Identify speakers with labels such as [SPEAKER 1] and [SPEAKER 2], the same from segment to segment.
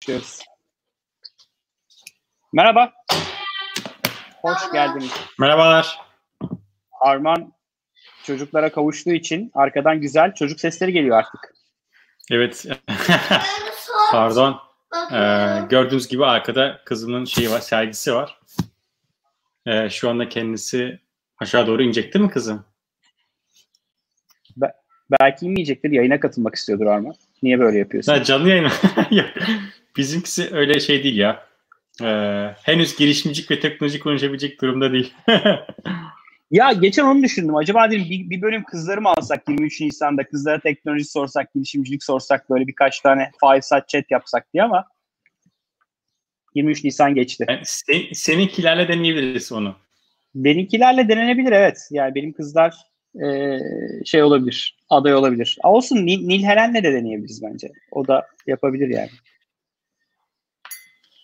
[SPEAKER 1] başlıyoruz. Merhaba. Hoş geldiniz.
[SPEAKER 2] Merhabalar.
[SPEAKER 1] Arman çocuklara kavuştuğu için arkadan güzel çocuk sesleri geliyor artık.
[SPEAKER 2] Evet. Pardon. Ee, gördüğünüz gibi arkada kızımın şeyi var, sergisi var. Ee, şu anda kendisi aşağı doğru inecek değil mi kızım?
[SPEAKER 1] Be- belki inmeyecektir. Yayına katılmak istiyordur Arman. Niye böyle yapıyorsun?
[SPEAKER 2] Ha, canlı yayın. Bizimkisi öyle şey değil ya. Ee, henüz girişimcilik ve teknoloji konuşabilecek durumda değil.
[SPEAKER 1] Ya geçen onu düşündüm. Acaba dedim bir, bir bölüm kızları mı alsak 23 Nisan'da kızlara teknoloji sorsak, girişimcilik sorsak böyle birkaç tane fireside chat yapsak diye ama 23 Nisan geçti.
[SPEAKER 2] Yani sen, seninkilerle deneyebiliriz onu.
[SPEAKER 1] Benimkilerle denenebilir evet. Yani benim kızlar e, şey olabilir, aday olabilir. Olsun Nil, Nil Helen'le de deneyebiliriz bence. O da yapabilir yani.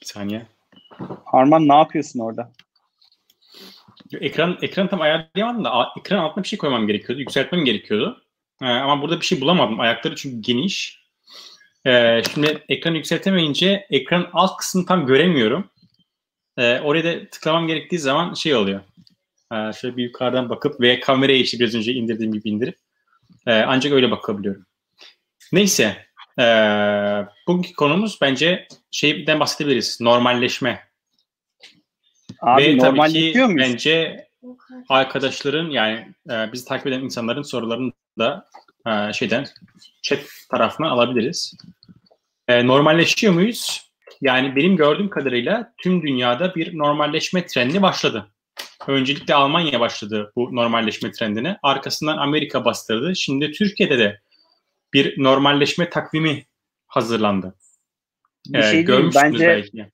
[SPEAKER 2] Bir saniye.
[SPEAKER 1] Arman ne yapıyorsun orada?
[SPEAKER 2] Ekran ekran tam ayarlayamadım da ekran altına bir şey koymam gerekiyordu. Yükseltmem gerekiyordu. Ee, ama burada bir şey bulamadım. Ayakları çünkü geniş. Ee, şimdi ekranı yükseltemeyince ekran alt kısmını tam göremiyorum. Ee, oraya da tıklamam gerektiği zaman şey oluyor. Ee, şöyle bir yukarıdan bakıp ve kamerayı işte biraz önce indirdiğim gibi indirip ee, ancak öyle bakabiliyorum. Neyse. Ee, bugünkü konumuz bence şeyden bahsedebiliriz. Normalleşme.
[SPEAKER 1] Abi
[SPEAKER 2] Ve tabii ki
[SPEAKER 1] muyuz?
[SPEAKER 2] bence arkadaşların yani e, bizi takip eden insanların sorularını da e, şeyden chat tarafından alabiliriz. E, normalleşiyor muyuz? Yani benim gördüğüm kadarıyla tüm dünyada bir normalleşme trendi başladı. Öncelikle Almanya başladı bu normalleşme trendine. Arkasından Amerika bastırdı. Şimdi Türkiye'de de bir normalleşme takvimi hazırlandı.
[SPEAKER 1] Bir şey değil mi?
[SPEAKER 2] görmüşsünüz
[SPEAKER 1] Bence
[SPEAKER 2] belki.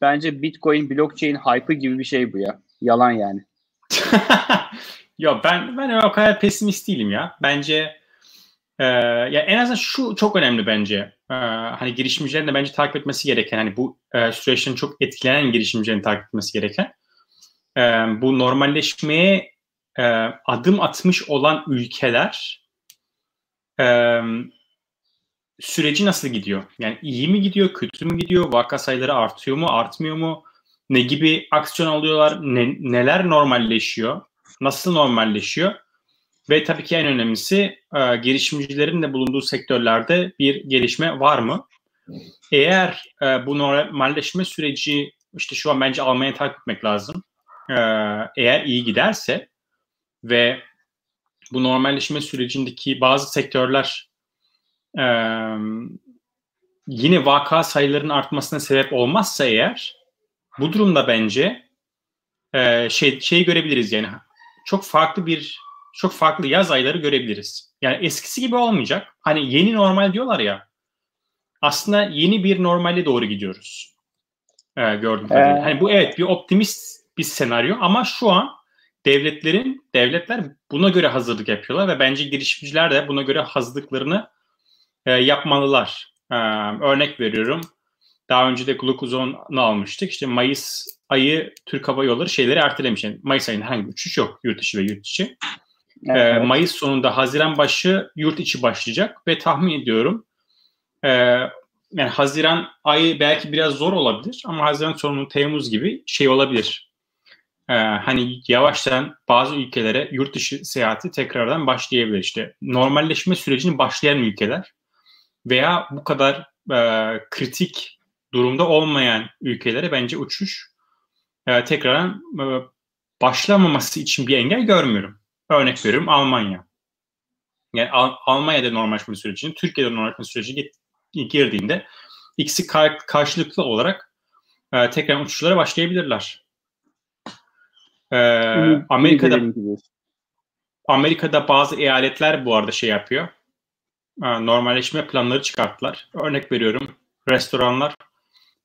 [SPEAKER 1] bence Bitcoin blockchain hype'ı gibi bir şey bu ya. Yalan yani.
[SPEAKER 2] Yok ben ben o kadar pesimist değilim ya. Bence e, ya en azından şu çok önemli bence. E, hani girişimcilerin de bence takip etmesi gereken hani bu e, süreçten çok etkilenen girişimcilerin takip etmesi gereken e, bu normalleşmeye e, adım atmış olan ülkeler e, süreci nasıl gidiyor? Yani iyi mi gidiyor, kötü mü gidiyor? Vaka sayıları artıyor mu, artmıyor mu? Ne gibi aksiyon alıyorlar? Ne, neler normalleşiyor? Nasıl normalleşiyor? Ve tabii ki en önemlisi e, girişimcilerin de bulunduğu sektörlerde bir gelişme var mı? Eğer e, bu normalleşme süreci işte şu an bence Almanya'yı takip etmek lazım. E, eğer iyi giderse ve bu normalleşme sürecindeki bazı sektörler e, yine vaka sayılarının artmasına sebep olmazsa eğer bu durumda bence e, şey şeyi görebiliriz yani çok farklı bir çok farklı yaz ayları görebiliriz. Yani eskisi gibi olmayacak. Hani yeni normal diyorlar ya. Aslında yeni bir normale doğru gidiyoruz. Ee, gördüğüm kadarıyla.
[SPEAKER 1] Ee,
[SPEAKER 2] Hani bu evet bir optimist bir senaryo ama şu an devletlerin devletler buna göre hazırlık yapıyorlar ve bence girişimciler de buna göre hazırlıklarını e, yapmalılar. Ee, örnek veriyorum. Daha önce de Glucozon'u almıştık. İşte Mayıs ayı Türk Hava Yolları şeyleri ertelemiş. Yani Mayıs ayında herhangi bir uçuş yok yurt dışı ve yurt içi. Ee,
[SPEAKER 1] evet.
[SPEAKER 2] Mayıs sonunda Haziran başı yurt içi başlayacak ve tahmin ediyorum e, yani Haziran ayı belki biraz zor olabilir ama Haziran sonu Temmuz gibi şey olabilir. Ee, hani yavaştan bazı ülkelere yurt dışı seyahati tekrardan başlayabilir. İşte normalleşme sürecinin başlayan ülkeler veya bu kadar e, kritik durumda olmayan ülkelere bence uçuş e, tekrardan e, başlamaması için bir engel görmüyorum. Örnek veriyorum Almanya. Yani Al- Almanya'da normalleşme sürecinin Türkiye'de normalleşme süreci girdiğinde ikisi kar- karşılıklı olarak e, tekrar uçuşlara başlayabilirler. E,
[SPEAKER 1] iyi
[SPEAKER 2] Amerika'da. Amerika'da bazı eyaletler bu arada şey yapıyor. E, normalleşme planları çıkarttılar. Örnek veriyorum restoranlar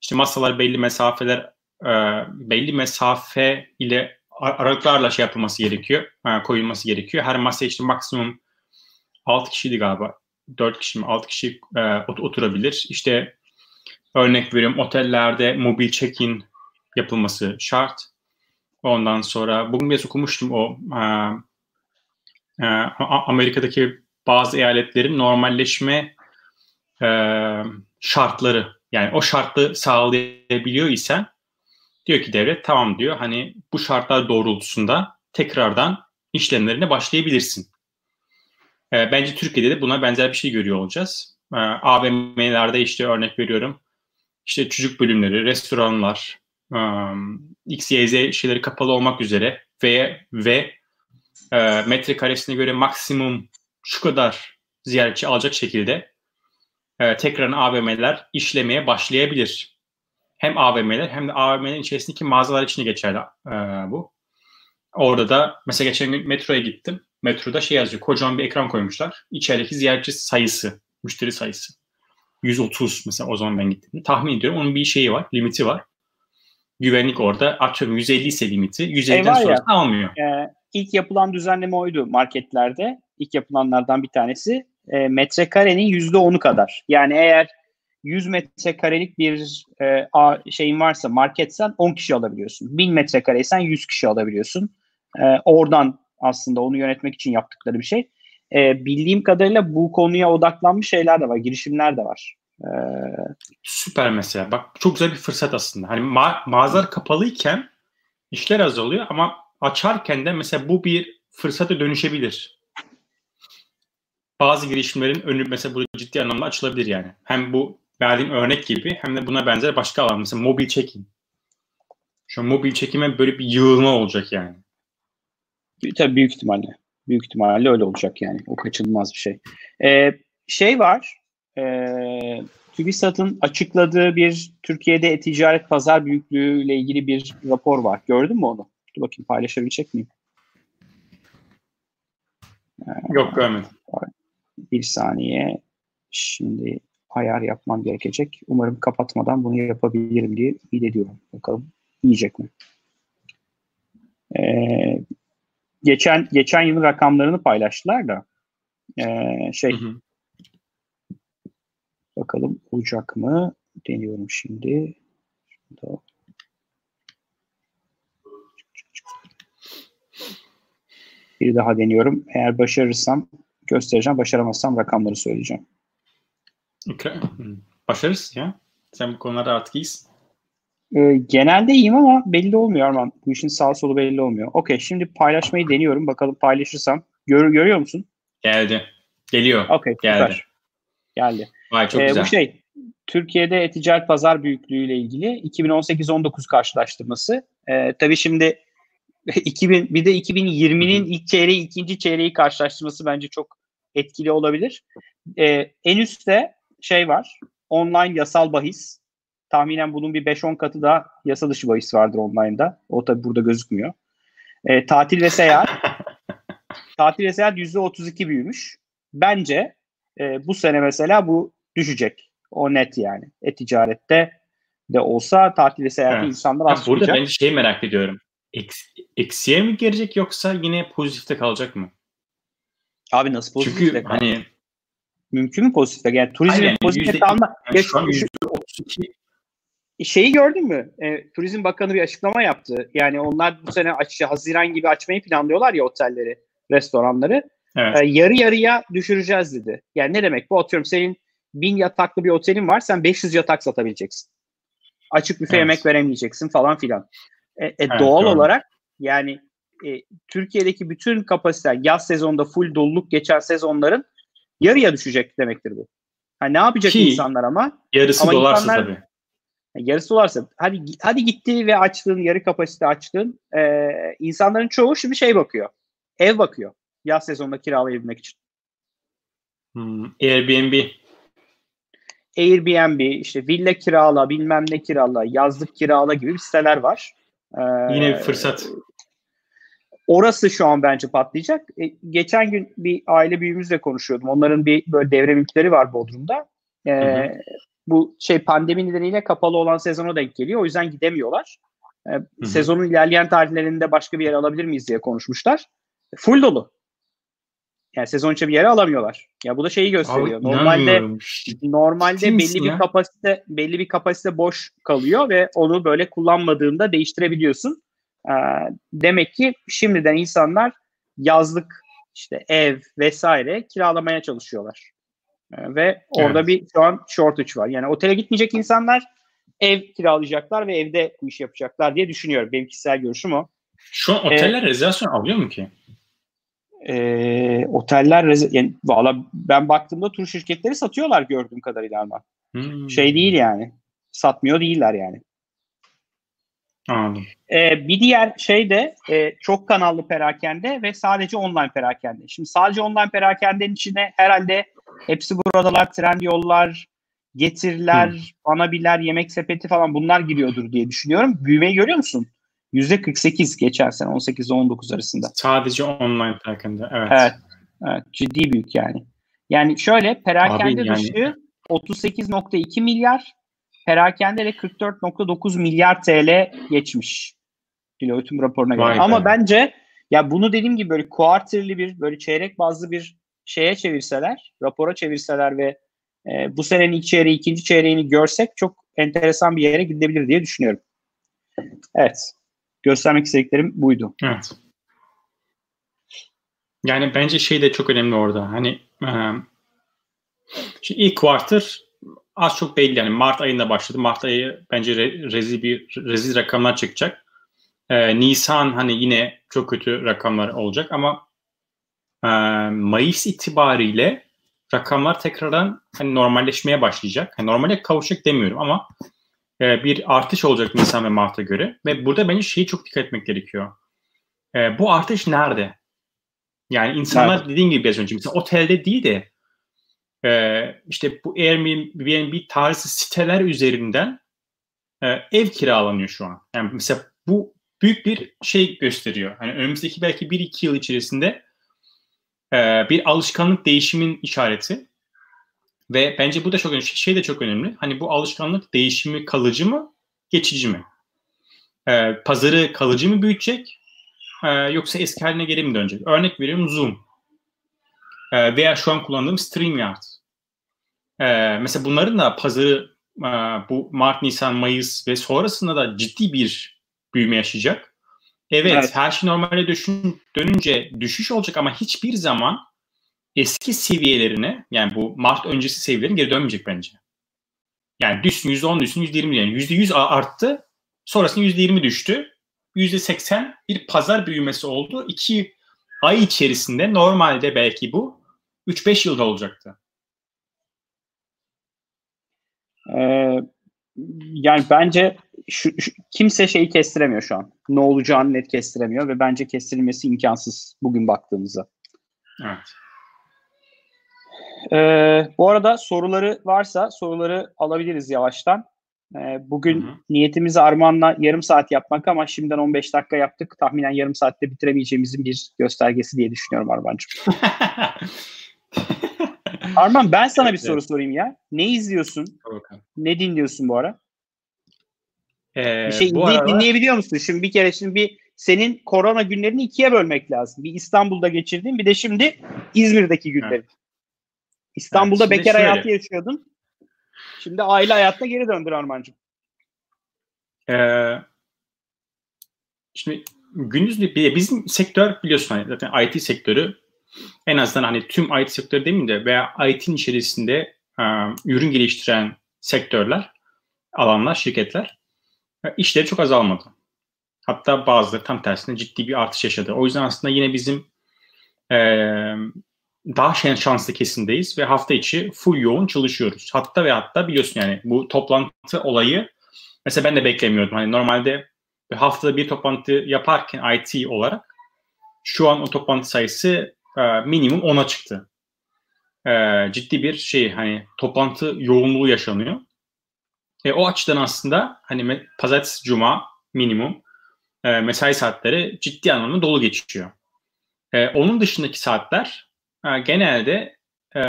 [SPEAKER 2] işte masalar belli mesafeler e, belli mesafe ile ar- aralıklarla şey yapılması gerekiyor. e, koyulması gerekiyor. Her masa işte maksimum 6 kişiydi galiba. 4 kişi mi 6 kişi e, ot- oturabilir. İşte örnek veriyorum otellerde mobil check-in yapılması şart. Ondan sonra bugün biraz okumuştum o e, e, Amerika'daki bazı eyaletlerin normalleşme e, şartları Yani o şartlı sağlayabiliyor isen diyor ki devlet tamam diyor hani bu şartlar doğrultusunda tekrardan işlemlerine başlayabilirsin. E, bence Türkiye'de de buna benzer bir şey görüyor olacağız. E, AVM'lerde işte örnek veriyorum işte çocuk bölümleri, restoranlar, um, X, Y, Z şeyleri kapalı olmak üzere ve ve e, metrekaresine göre maksimum şu kadar ziyaretçi alacak şekilde e, tekrar AVM'ler işlemeye başlayabilir. Hem AVM'ler hem de AVM'lerin içerisindeki mağazalar için geçerli e, bu. Orada da mesela geçen gün metroya gittim. Metroda şey yazıyor. Kocaman bir ekran koymuşlar. İçerideki ziyaretçi sayısı, müşteri sayısı. 130 mesela o zaman ben gittim. Tahmin ediyorum onun bir şeyi var, limiti var. Güvenlik orada atıyorum 150 ise limiti. 150'den e sonra almıyor.
[SPEAKER 1] E, ilk yapılan düzenleme oydu marketlerde. İlk yapılanlardan bir tanesi. E, metrekarenin %10'u kadar. Yani eğer 100 metrekarelik bir e, a, şeyin varsa marketsen 10 kişi alabiliyorsun. 1000 metrekareysen 100 kişi alabiliyorsun. E, oradan aslında onu yönetmek için yaptıkları bir şey e, bildiğim kadarıyla bu konuya odaklanmış şeyler de var, girişimler de var.
[SPEAKER 2] Ee, Süper mesela. Bak çok güzel bir fırsat aslında. Hani ma- mağazalar kapalıyken işler azalıyor ama açarken de mesela bu bir fırsata dönüşebilir. Bazı girişimlerin önü mesela burada ciddi anlamda açılabilir yani. Hem bu verdiğim örnek gibi hem de buna benzer başka alan. Mesela mobil çekim. Şu mobil çekime böyle bir yığılma olacak yani.
[SPEAKER 1] Tabii büyük ihtimalle. Büyük ihtimalle öyle olacak yani. O kaçınılmaz bir şey. Ee, şey var. E, TÜBİSAT'ın açıkladığı bir Türkiye'de e-ticaret pazar büyüklüğü ile ilgili bir rapor var. Gördün mü onu? Dur bakayım paylaşabilecek miyim?
[SPEAKER 2] Yok görmedim.
[SPEAKER 1] Bir saniye. Şimdi ayar yapmam gerekecek. Umarım kapatmadan bunu yapabilirim diye ümit ediyorum. Bakalım yiyecek mi? Ee, geçen geçen yılın rakamlarını paylaştılar da e, şey hı hı. Bakalım olacak mı deniyorum şimdi. Şurada. Bir daha deniyorum. Eğer başarırsam göstereceğim. Başaramazsam rakamları söyleyeceğim.
[SPEAKER 2] Okay. Başarırsın ya. Sen bu konularda artık iyisin.
[SPEAKER 1] E, genelde iyiyim ama belli olmuyor Arman. Bu işin sağ solu belli olmuyor. Okey şimdi paylaşmayı deniyorum. Bakalım paylaşırsam. Gör, görüyor musun?
[SPEAKER 2] Geldi. Geliyor.
[SPEAKER 1] Okey süper. Geldi.
[SPEAKER 2] Vay çok ee, güzel.
[SPEAKER 1] Bu şey Türkiye'de e-ticaret pazar büyüklüğüyle ilgili 2018-19 karşılaştırması. Ee, tabii şimdi 2000 bir de 2020'nin ilk çeyreği ikinci çeyreği karşılaştırması bence çok etkili olabilir. Ee, en üstte şey var. Online yasal bahis tahminen bunun bir 5-10 katı da yasa dışı bahis vardır online'da. O tabi burada gözükmüyor. E, tatil ve seyahat. tatil ve seyahat %32 büyümüş. Bence e, bu sene mesela bu düşecek. O net yani. E-ticarette de olsa tatil ve seyahati evet. insanlar
[SPEAKER 2] az Burada ben şey merak ediyorum. Eks, eksiye mi gelecek yoksa yine pozitifte kalacak mı?
[SPEAKER 1] Abi nasıl pozitifte
[SPEAKER 2] Çünkü hani
[SPEAKER 1] mümkün mü pozitifte? Yani turizm pozitifte kalma.
[SPEAKER 2] Yani şu an %32
[SPEAKER 1] şeyi gördün mü? E, Turizm Bakanı bir açıklama yaptı. Yani onlar bu sene aç, Haziran gibi açmayı planlıyorlar ya otelleri, restoranları. Evet. E, yarı yarıya düşüreceğiz dedi. Yani ne demek bu? Atıyorum senin bin yataklı bir otelin var sen 500 yatak satabileceksin. Açık büfe evet. yemek veremeyeceksin falan filan. E, e, evet, doğal doğru. olarak yani e, Türkiye'deki bütün kapasite yaz sezonunda full doluluk geçen sezonların yarıya düşecek demektir bu. Ha, ne yapacak Ki, insanlar ama?
[SPEAKER 2] Yarısı ama dolarsa insanlar, tabii
[SPEAKER 1] yarısı varsa hadi hadi gitti ve açtığın yarı kapasite açtığın e, insanların çoğu şimdi şey bakıyor. Ev bakıyor. Yaz sezonunda kiralayabilmek için.
[SPEAKER 2] Hmm, Airbnb.
[SPEAKER 1] Airbnb, işte villa kirala, bilmem ne kirala, yazlık kirala gibi bir siteler var.
[SPEAKER 2] Ee, Yine bir fırsat.
[SPEAKER 1] Orası şu an bence patlayacak. E, geçen gün bir aile büyüğümüzle konuşuyordum. Onların bir böyle devre mülkleri var Bodrum'da. E, hı hı bu şey pandemi nedeniyle kapalı olan sezona denk geliyor. O yüzden gidemiyorlar. Ee, sezonun ilerleyen tarihlerinde başka bir yer alabilir miyiz diye konuşmuşlar. Full dolu. Yani sezon içi bir yere alamıyorlar. Ya bu da şeyi gösteriyor. Abi, normalde normalde Kimsin belli ya? bir kapasite belli bir kapasite boş kalıyor ve onu böyle kullanmadığında değiştirebiliyorsun. Ee, demek ki şimdiden insanlar yazlık işte ev vesaire kiralamaya çalışıyorlar. E, ve orada evet. bir şu an shortage var. Yani otele gitmeyecek insanlar ev kiralayacaklar ve evde bu işi yapacaklar diye düşünüyorum. Benim kişisel görüşüm o.
[SPEAKER 2] Şu an oteller ee, rezervasyon alıyor mu ki?
[SPEAKER 1] E, oteller yani valla ben baktığımda tur şirketleri satıyorlar gördüğüm kadarıyla ama. Hmm. Şey değil yani. Satmıyor değiller yani.
[SPEAKER 2] Anladım.
[SPEAKER 1] Ee, bir diğer şey de e, çok kanallı perakende ve sadece online perakende. Şimdi sadece online perakendenin içine herhalde hepsi buradalar, trend yollar, getiriler, hmm. anabiler, yemek sepeti falan bunlar giriyordur diye düşünüyorum. Büyümeyi görüyor musun? %48 geçen sene 18 19 arasında.
[SPEAKER 2] Sadece online perakende. Evet.
[SPEAKER 1] Evet. evet. Ciddi büyük yani. Yani şöyle perakende Abi, dışı yani... 38.2 milyar, perakende de 44.9 milyar TL geçmiş. Deloitte'un raporuna göre. Ama bence ya bunu dediğim gibi böyle kuartırlı bir böyle çeyrek bazlı bir şeye çevirseler, rapora çevirseler ve e, bu senenin ilk çeyreği, ikinci çeyreğini görsek çok enteresan bir yere gidebilir diye düşünüyorum. Evet. Göstermek istediklerim buydu.
[SPEAKER 2] Evet. Yani bence şey de çok önemli orada. Hani e, şimdi ilk quarter az çok belli yani Mart ayında başladı. Mart ayı bence re, rezil bir rezil rakamlar çıkacak. E, Nisan hani yine çok kötü rakamlar olacak ama e, Mayıs itibariyle rakamlar tekrardan hani normalleşmeye başlayacak. Hani normale kavuşacak demiyorum ama e, bir artış olacak Nisan ve Mart'a göre. Ve burada bence şeyi çok dikkat etmek gerekiyor. E, bu artış nerede? Yani insanlar nerede? dediğim gibi biraz önce mesela otelde değil de e, işte bu Airbnb tarzı siteler üzerinden e, ev kiralanıyor şu an. Yani mesela bu büyük bir şey gösteriyor. Hani önümüzdeki belki 1-2 yıl içerisinde e, bir alışkanlık değişimin işareti. Ve bence bu da çok önemli. Şey de çok önemli. Hani bu alışkanlık değişimi kalıcı mı, geçici mi? E, pazarı kalıcı mı büyütecek? E, yoksa eski haline geri mi dönecek? Örnek veriyorum Zoom. E, veya şu an kullandığım StreamYard. E, mesela bunların da pazarı e, bu Mart, Nisan, Mayıs ve sonrasında da ciddi bir büyüme yaşayacak. Evet, evet. her şey normale düşün, dönünce düşüş olacak ama hiçbir zaman eski seviyelerine yani bu Mart öncesi seviyelerine geri dönmeyecek bence. Yani düşsün %10 düşsün %20 yani %100 arttı sonrasında %20 düştü. %80 bir pazar büyümesi oldu. 2 ay içerisinde normalde belki bu 3-5 yılda olacaktı.
[SPEAKER 1] Ee, yani bence şu, şu, kimse şeyi kestiremiyor şu an. Ne olacağını net kestiremiyor ve bence kestirilmesi imkansız bugün baktığımızda.
[SPEAKER 2] Evet.
[SPEAKER 1] Ee, bu arada soruları varsa soruları alabiliriz yavaştan. Ee, bugün hı hı. niyetimiz Armağan'la yarım saat yapmak ama şimdiden 15 dakika yaptık. Tahminen yarım saatte bitiremeyeceğimizin bir göstergesi diye düşünüyorum Armağan'cığım. Arman ben sana bir soru sorayım ya. Ne izliyorsun? Ne dinliyorsun bu ara? Ee, bir şey bu aralar... dinleyebiliyor musun? Şimdi bir kere şimdi bir senin korona günlerini ikiye bölmek lazım. Bir İstanbul'da geçirdiğin bir de şimdi İzmir'deki günleri. Evet. İstanbul'da evet, bekar şöyle. hayatı yaşıyordun. Şimdi aile hayatına geri döndün Armancığım.
[SPEAKER 2] Ee, şimdi gündüz bir bizim sektör biliyorsun hani zaten IT sektörü en azından hani tüm IT sektörü demeyeyim de veya IT'nin içerisinde e, ürün geliştiren sektörler, alanlar, şirketler e, işleri çok azalmadı. Hatta bazıları tam tersine ciddi bir artış yaşadı. O yüzden aslında yine bizim e, daha şanslı kesindeyiz ve hafta içi full yoğun çalışıyoruz. Hatta ve hatta biliyorsun yani bu toplantı olayı mesela ben de beklemiyordum. Hani normalde haftada bir toplantı yaparken IT olarak şu an o toplantı sayısı e, minimum 10'a çıktı. E, ciddi bir şey hani toplantı yoğunluğu yaşanıyor. E, o açıdan aslında hani pazartesi cuma minimum e, mesai saatleri ciddi anlamda dolu geçiyor. E, onun dışındaki saatler genelde e,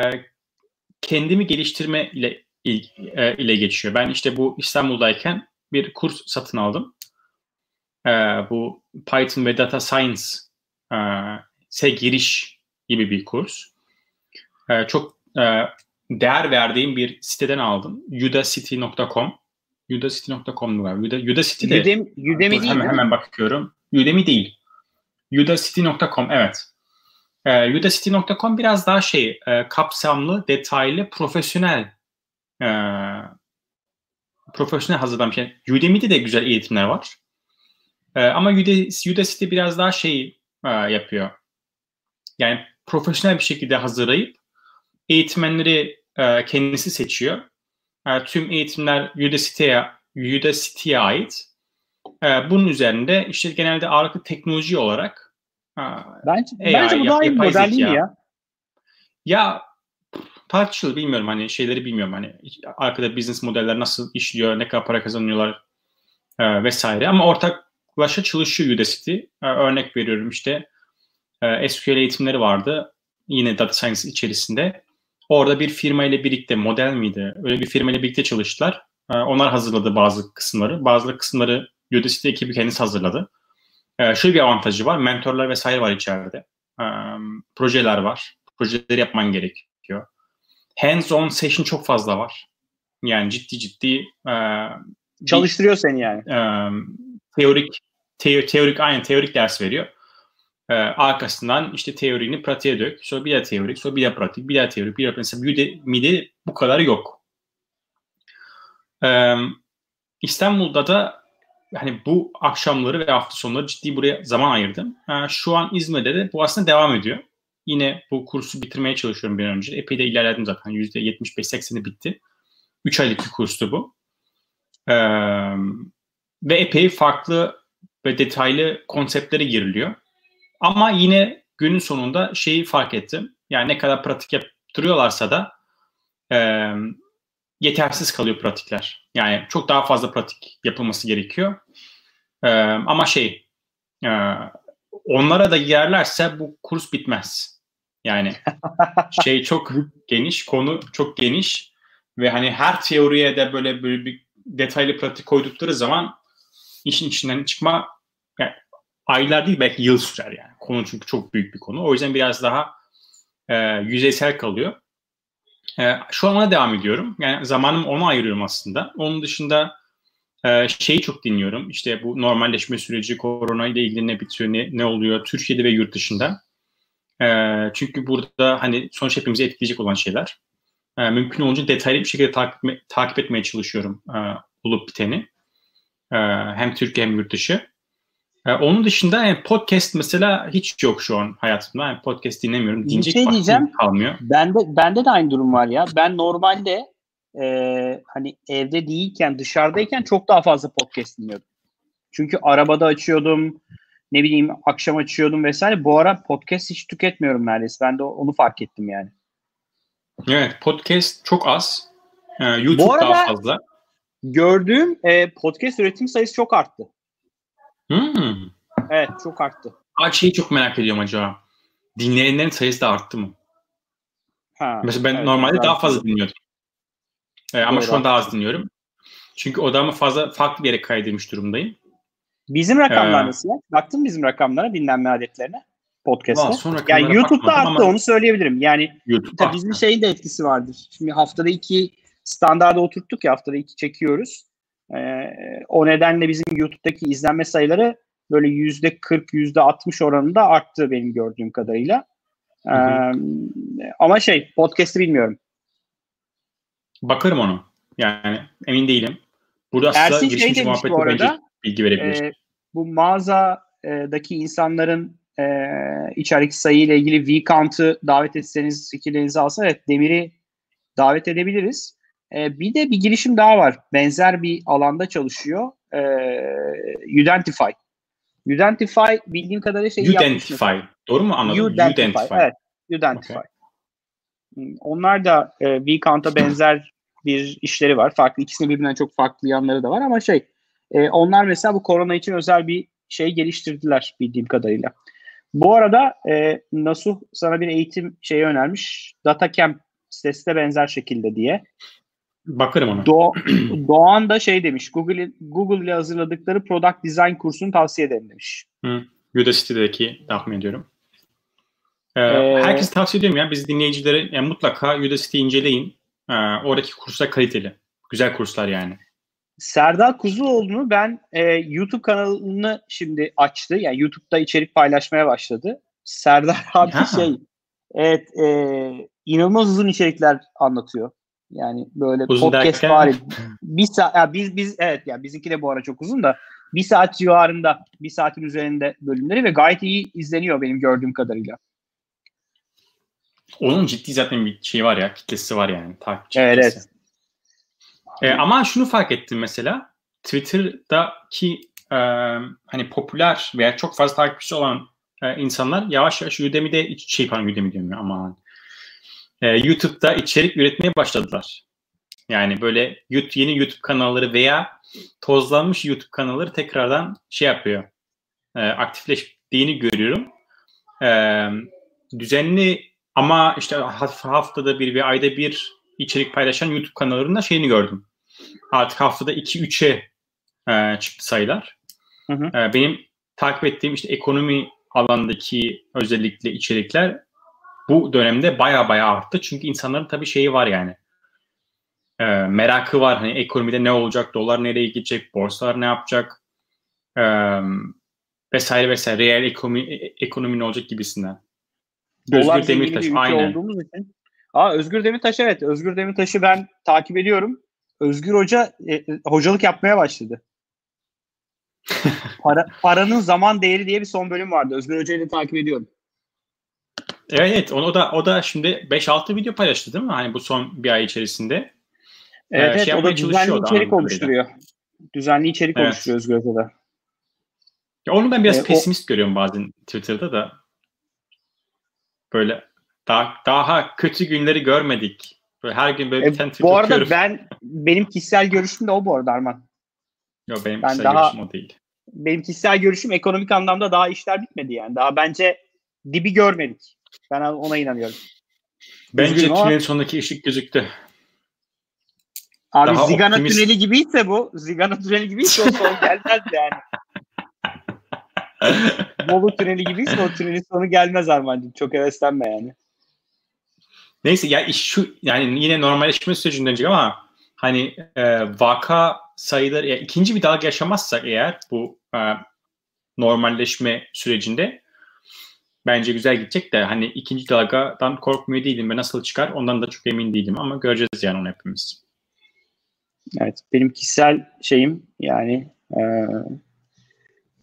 [SPEAKER 2] kendimi geliştirme ile e, ile geçiyor. Ben işte bu İstanbul'dayken bir kurs satın aldım. E, bu Python ve Data Science e, se giriş gibi bir kurs. E, çok e, değer verdiğim bir siteden aldım. udacity.com udacity.com var. Uda, Udacity de
[SPEAKER 1] Udemy, Udemy değil
[SPEAKER 2] hemen, hemen bakıyorum. Udemy değil. udacity.com evet. E, Udacity.com biraz daha şey e, kapsamlı, detaylı, profesyonel e, profesyonel hazırlanmış. Yani Udemy'de de güzel eğitimler var. E, ama Udacity biraz daha şey e, yapıyor. Yani profesyonel bir şekilde hazırlayıp eğitmenleri e, kendisi seçiyor. E, tüm eğitimler Udacity'ye Udacity'ye ait. E, bunun üzerinde işte genelde ağırlıklı teknoloji olarak
[SPEAKER 1] e, bence, AI, bence bu daha iyi bir model değil mi ya?
[SPEAKER 2] Ya tartışılır bilmiyorum hani şeyleri bilmiyorum hani arkada business modeller nasıl işliyor, ne kadar para kazanıyorlar e, vesaire ama ortaklaşa çalışıyor Udacity. E, örnek veriyorum işte e, SQL eğitimleri vardı yine data science içerisinde. Orada bir firma ile birlikte model miydi? Öyle bir firma ile birlikte çalıştılar. E, onlar hazırladı bazı kısımları. Bazı kısımları Udacity ekibi kendisi hazırladı. E, şöyle bir avantajı var. Mentorlar vesaire var içeride. E, projeler var. Projeleri yapman gerekiyor. Hands-on session çok fazla var. Yani ciddi ciddi e,
[SPEAKER 1] çalıştırıyor seni yani. E,
[SPEAKER 2] teorik teo, teorik aynı teorik ders veriyor. E, arkasından işte teorini pratiğe dök. Sonra bir daha teorik, sonra bir daha pratik, bir daha teorik, bir daha pratik. Mesela mide bu kadar yok. E, İstanbul'da da hani bu akşamları ve hafta sonları ciddi buraya zaman ayırdım. Şu an İzmir'de de bu aslında devam ediyor. Yine bu kursu bitirmeye çalışıyorum bir an önce. Epey de ilerledim zaten. %75-80'i bitti. 3 aylık bir kurstu bu. Ve epey farklı ve detaylı konseptlere giriliyor. Ama yine günün sonunda şeyi fark ettim. Yani ne kadar pratik yaptırıyorlarsa da yetersiz kalıyor pratikler. Yani çok daha fazla pratik yapılması gerekiyor. E, ama şey e, onlara da girerlerse bu kurs bitmez. Yani şey çok geniş, konu çok geniş ve hani her teoriye de böyle böyle bir detaylı pratik koydukları zaman işin içinden çıkma yani aylar değil belki yıl sürer yani. Konu çünkü çok büyük bir konu. O yüzden biraz daha e, yüzeysel kalıyor. E, şu an ona devam ediyorum. Yani zamanımı ona ayırıyorum aslında. Onun dışında e, şeyi çok dinliyorum. İşte bu normalleşme süreci, korona ile ilgili ne bitiyor, ne, ne oluyor Türkiye'de ve yurt dışında. E, çünkü burada hani sonuç hepimizi etkileyecek olan şeyler. E, mümkün olunca detaylı bir şekilde takip, takip etmeye çalışıyorum e, olup biteni. E, hem Türkiye hem yurt dışı. E, onun dışında yani podcast mesela hiç yok şu an hayatımda. Yani podcast dinlemiyorum.
[SPEAKER 1] Dinleyecek bir şey diyeceğim. kalmıyor. Bende, bende de aynı durum var ya. Ben normalde e, hani evde değilken dışarıdayken çok daha fazla podcast dinliyordum. Çünkü arabada açıyordum, ne bileyim akşam açıyordum vesaire. Bu ara podcast hiç tüketmiyorum neredeyse. Ben de onu fark ettim yani.
[SPEAKER 2] Evet podcast çok az. Ee, YouTube Bu arada, daha fazla.
[SPEAKER 1] Gördüğüm e, podcast üretim sayısı çok arttı.
[SPEAKER 2] Hmm.
[SPEAKER 1] Evet çok arttı.
[SPEAKER 2] Aa, şeyi çok merak ediyorum acaba. Dinleyenlerin sayısı da arttı mı? Ha, Mesela ben evet, normalde daha fazla dinliyordum. Ee, ama şu an daha az dinliyorum. Çünkü odamı fazla farklı bir yere kaydırmış durumdayım.
[SPEAKER 1] Bizim rakamlar ee, nasıl? Baktın bizim rakamlara, dinlenme adetlerine? Podcast'ta. Yani YouTube'da arttı ama... onu söyleyebilirim. Yani tabii bizim şeyin de etkisi vardır. Şimdi haftada iki standarda oturttuk ya haftada iki çekiyoruz. Ee, o nedenle bizim YouTube'daki izlenme sayıları böyle yüzde 40, yüzde 60 oranında arttı benim gördüğüm kadarıyla. Ee, ama şey podcast'ı bilmiyorum.
[SPEAKER 2] Bakarım onu. Yani emin değilim. Burada aslında Ersin şey demiş bu arada, bilgi verebilir. E,
[SPEAKER 1] bu mağazadaki insanların e, içerik sayı ile ilgili V-Count'ı davet etseniz fikirlerinizi alsa evet Demir'i davet edebiliriz. E, bir de bir girişim daha var. Benzer bir alanda çalışıyor. E, Udentify. Udentify bildiğim kadarıyla şey
[SPEAKER 2] Udentify. Doğru mu anladım?
[SPEAKER 1] Udentify. Udentify. Evet. Udentify. Okay. Hmm, onlar da e, Vcount'a benzer bir işleri var. Farklı ikisinin birbirinden çok farklı yanları da var ama şey e, onlar mesela bu korona için özel bir şey geliştirdiler bildiğim kadarıyla. Bu arada e, Nasuh sana bir eğitim şeyi önermiş. Datacamp sitesi de benzer şekilde diye.
[SPEAKER 2] Bakarım ona.
[SPEAKER 1] Do Doğan da şey demiş. Google Google ile hazırladıkları Product Design kursunu tavsiye ederim demiş.
[SPEAKER 2] Hı. Udacity'deki tahmin ediyorum. Ee, ee, herkes tavsiye ediyorum ya. Biz dinleyicilere yani mutlaka Udacity inceleyin. Ee, oradaki kurslar kaliteli. Güzel kurslar yani.
[SPEAKER 1] Serdar Kuzuloğlu'nu ben e, YouTube kanalını şimdi açtı. Yani YouTube'da içerik paylaşmaya başladı. Serdar abi ha. şey evet e, inanılmaz uzun içerikler anlatıyor. Yani böyle uzun podcast var. Bir saat ya biz biz evet ya bizimki de bu ara çok uzun da bir saat civarında bir saatin üzerinde bölümleri ve gayet iyi izleniyor benim gördüğüm kadarıyla.
[SPEAKER 2] Onun ciddi zaten bir şey var ya kitlesi var yani takipçi
[SPEAKER 1] evet, kitlesi.
[SPEAKER 2] Evet. E, ama şunu fark ettim mesela Twitter'daki e, hani popüler veya çok fazla takipçisi olan e, insanlar yavaş yavaş Udemy'de şey pardon Udemy diyorum ya aman e, YouTube'da içerik üretmeye başladılar. Yani böyle YouTube, yeni YouTube kanalları veya tozlanmış YouTube kanalları tekrardan şey yapıyor. E, aktifleştiğini görüyorum. E, düzenli ama işte haftada bir ve ayda bir içerik paylaşan YouTube kanallarında şeyini gördüm. Artık haftada 2-3'e e, çıktı sayılar. Hı hı. E, benim takip ettiğim işte ekonomi alandaki özellikle içerikler bu dönemde baya baya arttı. Çünkü insanların tabii şeyi var yani. E, merakı var. Hani ekonomide ne olacak? Dolar nereye gidecek? Borsalar ne yapacak? E, vesaire vesaire. Reel ekonomi, e, ekonomi ne olacak gibisinden.
[SPEAKER 1] Dolar Özgür Demirtaş aynen. olduğumuz için. Aa, Özgür Demirtaş evet. Özgür Demirtaş'ı ben takip ediyorum. Özgür Hoca e, hocalık yapmaya başladı. Para, paranın zaman değeri diye bir son bölüm vardı. Özgür Hoca'yı da takip ediyorum.
[SPEAKER 2] Evet, evet. O da o da şimdi 5-6 video paylaştı değil mi? Hani bu son bir ay içerisinde.
[SPEAKER 1] Evet, ee, şey evet o da düzenli içerik oluşturuyor. Düzenli içerik evet. oluşturuyor Özgür Hoca'da.
[SPEAKER 2] Ya onu ben biraz ee, pesimist o... görüyorum bazen Twitter'da da. Böyle daha, daha kötü günleri görmedik. Böyle her gün böyle
[SPEAKER 1] e, bir tane Bu arada okuyorum. ben benim kişisel görüşüm de o bu arada Arman.
[SPEAKER 2] Yok benim ben kişisel daha, görüşüm o değil.
[SPEAKER 1] Benim kişisel görüşüm ekonomik anlamda daha işler bitmedi yani. Daha bence dibi görmedik. Ben ona inanıyorum.
[SPEAKER 2] Bence Üzgünüm tünelin ama... sonundaki ışık gözüktü.
[SPEAKER 1] Abi daha Zigana optimist... tüneli gibiyse bu, Zigana tüneli gibiyse o son gelmez yani. Bolu tüneli gibiyse o tünelin sonu gelmez Armancığım. Çok heveslenme yani.
[SPEAKER 2] Neyse ya iş şu yani yine normalleşme sürecinde dönecek ama hani e, vaka sayıları ya ikinci bir dalga yaşamazsak eğer bu e, normalleşme sürecinde bence güzel gidecek de hani ikinci dalgadan korkmuyor değilim ve nasıl çıkar ondan da çok emin değilim ama göreceğiz yani onu hepimiz.
[SPEAKER 1] Evet benim kişisel şeyim yani e,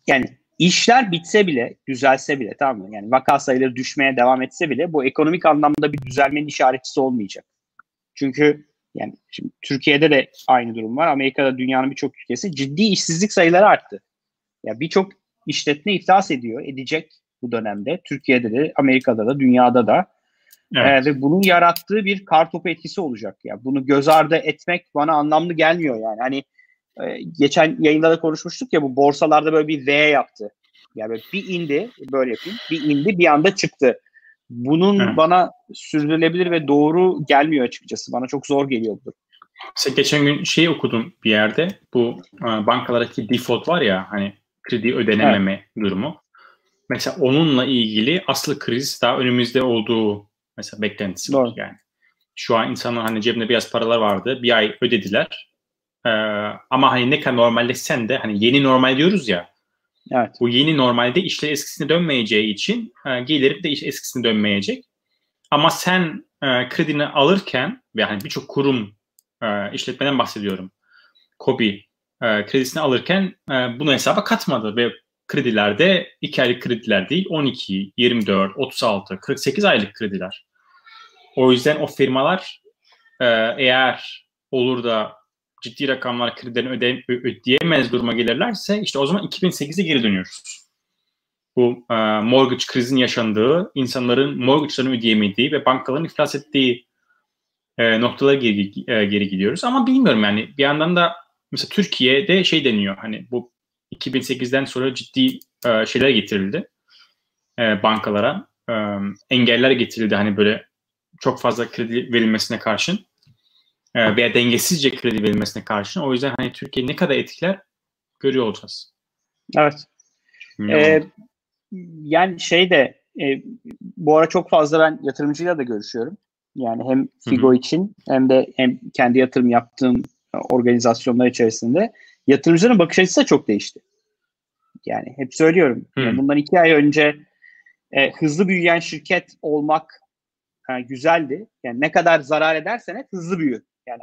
[SPEAKER 1] yani işler bitse bile, düzelse bile tamam mı? Yani vaka sayıları düşmeye devam etse bile bu ekonomik anlamda bir düzelmenin işaretçisi olmayacak. Çünkü yani şimdi Türkiye'de de aynı durum var. Amerika'da dünyanın birçok ülkesi ciddi işsizlik sayıları arttı. Ya birçok işletme iflas ediyor, edecek bu dönemde. Türkiye'de de, Amerika'da da, dünyada da. Evet. Ee, ve bunun yarattığı bir kartopu etkisi olacak. Ya bunu göz ardı etmek bana anlamlı gelmiyor yani. Hani e, geçen yayında da konuşmuştuk ya bu borsalarda böyle bir V yaptı. Yani bir indi böyle yapayım. Bir indi bir anda çıktı. Bunun Hı. bana sürdürülebilir ve doğru gelmiyor açıkçası. Bana çok zor geliyor bu.
[SPEAKER 2] Mesela geçen gün şey okudum bir yerde. Bu e, bankalardaki default var ya hani kredi ödenememe evet. durumu. Mesela onunla ilgili aslı kriz daha önümüzde olduğu mesela beklentisi Doğru. var yani. Şu an insanlar hani cebinde biraz paralar vardı. Bir ay ödediler. Ee, ama hani ne kadar normalleşsen de hani yeni normal diyoruz ya. Evet. Bu yeni normalde işler eskisine dönmeyeceği için e, geliri de iş eskisine dönmeyecek. Ama sen e, kredini alırken ve hani birçok kurum e, işletmeden bahsediyorum. Kobi e, kredisini alırken e, bunu hesaba katmadı ve kredilerde 2 aylık krediler değil 12, 24, 36, 48 aylık krediler. O yüzden o firmalar e, eğer olur da ciddi rakamlar kredilerini öde, ödeyemez duruma gelirlerse işte o zaman 2008'e geri dönüyoruz. Bu e, mortgage krizin yaşandığı, insanların mortgage'larını ödeyemediği ve bankaların iflas ettiği e, noktalara geri, e, geri gidiyoruz. Ama bilmiyorum yani bir yandan da mesela Türkiye'de şey deniyor hani bu 2008'den sonra ciddi e, şeyler getirildi e, bankalara. E, engeller getirildi hani böyle çok fazla kredi verilmesine karşın e, veya dengesizce kredi verilmesine karşın. O yüzden hani Türkiye ne kadar etkiler görüyor olacağız.
[SPEAKER 1] Evet. Ee, yani şey de e, bu ara çok fazla ben yatırımcıyla da görüşüyorum. Yani hem Figo Hı-hı. için hem de hem kendi yatırım yaptığım organizasyonlar içerisinde yatırımcıların bakış açısı da çok değişti. Yani hep söylüyorum. Yani bundan iki ay önce e, hızlı büyüyen şirket olmak e, güzeldi. Yani ne kadar zarar edersen et hızlı büyü. Yani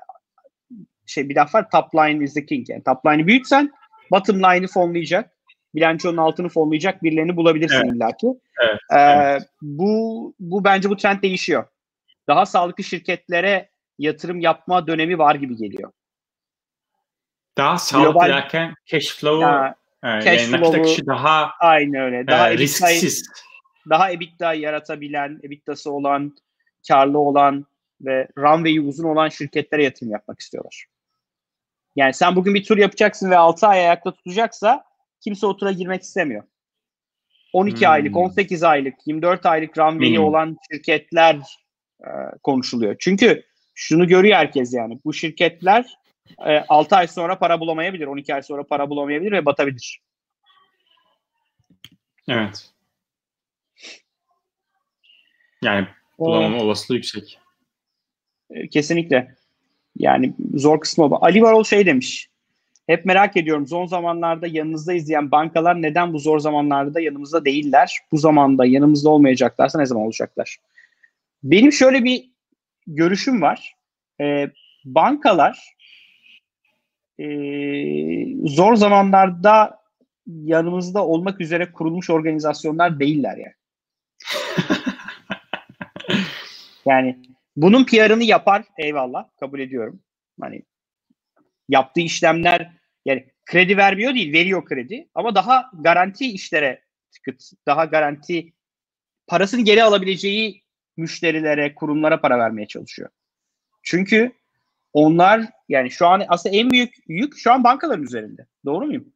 [SPEAKER 1] şey bir laf var top line is the king. Yani top line'ı büyütsen bottom line'ı fonlayacak. Bilançonun altını fonlayacak birilerini bulabilirsin evet. illaki. Evet, ee, evet. Bu, bu bence bu trend değişiyor. Daha sağlıklı şirketlere yatırım yapma dönemi var gibi geliyor.
[SPEAKER 2] Daha sağlıklı Global, derken cash flow ya, e, cash yani flow'u,
[SPEAKER 1] daha aynı öyle. Daha
[SPEAKER 2] e, risksiz.
[SPEAKER 1] Daha EBITDA yaratabilen, EBITDA'sı olan, karlı olan ve runway'i uzun olan şirketlere yatırım yapmak istiyorlar. Yani sen bugün bir tur yapacaksın ve 6 ay ayakta tutacaksa kimse o tura girmek istemiyor. 12 hmm. aylık, 18 aylık, 24 aylık runway'i hmm. olan şirketler e, konuşuluyor. Çünkü şunu görüyor herkes yani. Bu şirketler e, 6 ay sonra para bulamayabilir, 12 ay sonra para bulamayabilir ve batabilir.
[SPEAKER 2] Evet. Yani bulamama ee, olasılığı yüksek.
[SPEAKER 1] E, kesinlikle. Yani zor kısmı o. Ali Varol şey demiş. Hep merak ediyorum son zamanlarda yanınızda izleyen bankalar neden bu zor zamanlarda yanımızda değiller? Bu zamanda yanımızda olmayacaklarsa ne zaman olacaklar? Benim şöyle bir görüşüm var. Ee, bankalar e, zor zamanlarda yanımızda olmak üzere kurulmuş organizasyonlar değiller yani. yani bunun PR'ını yapar eyvallah kabul ediyorum. Hani yaptığı işlemler yani kredi vermiyor değil veriyor kredi ama daha garanti işlere tıkıt daha garanti parasını geri alabileceği müşterilere, kurumlara para vermeye çalışıyor. Çünkü onlar yani şu an aslında en büyük yük şu an bankaların üzerinde. Doğru muyum?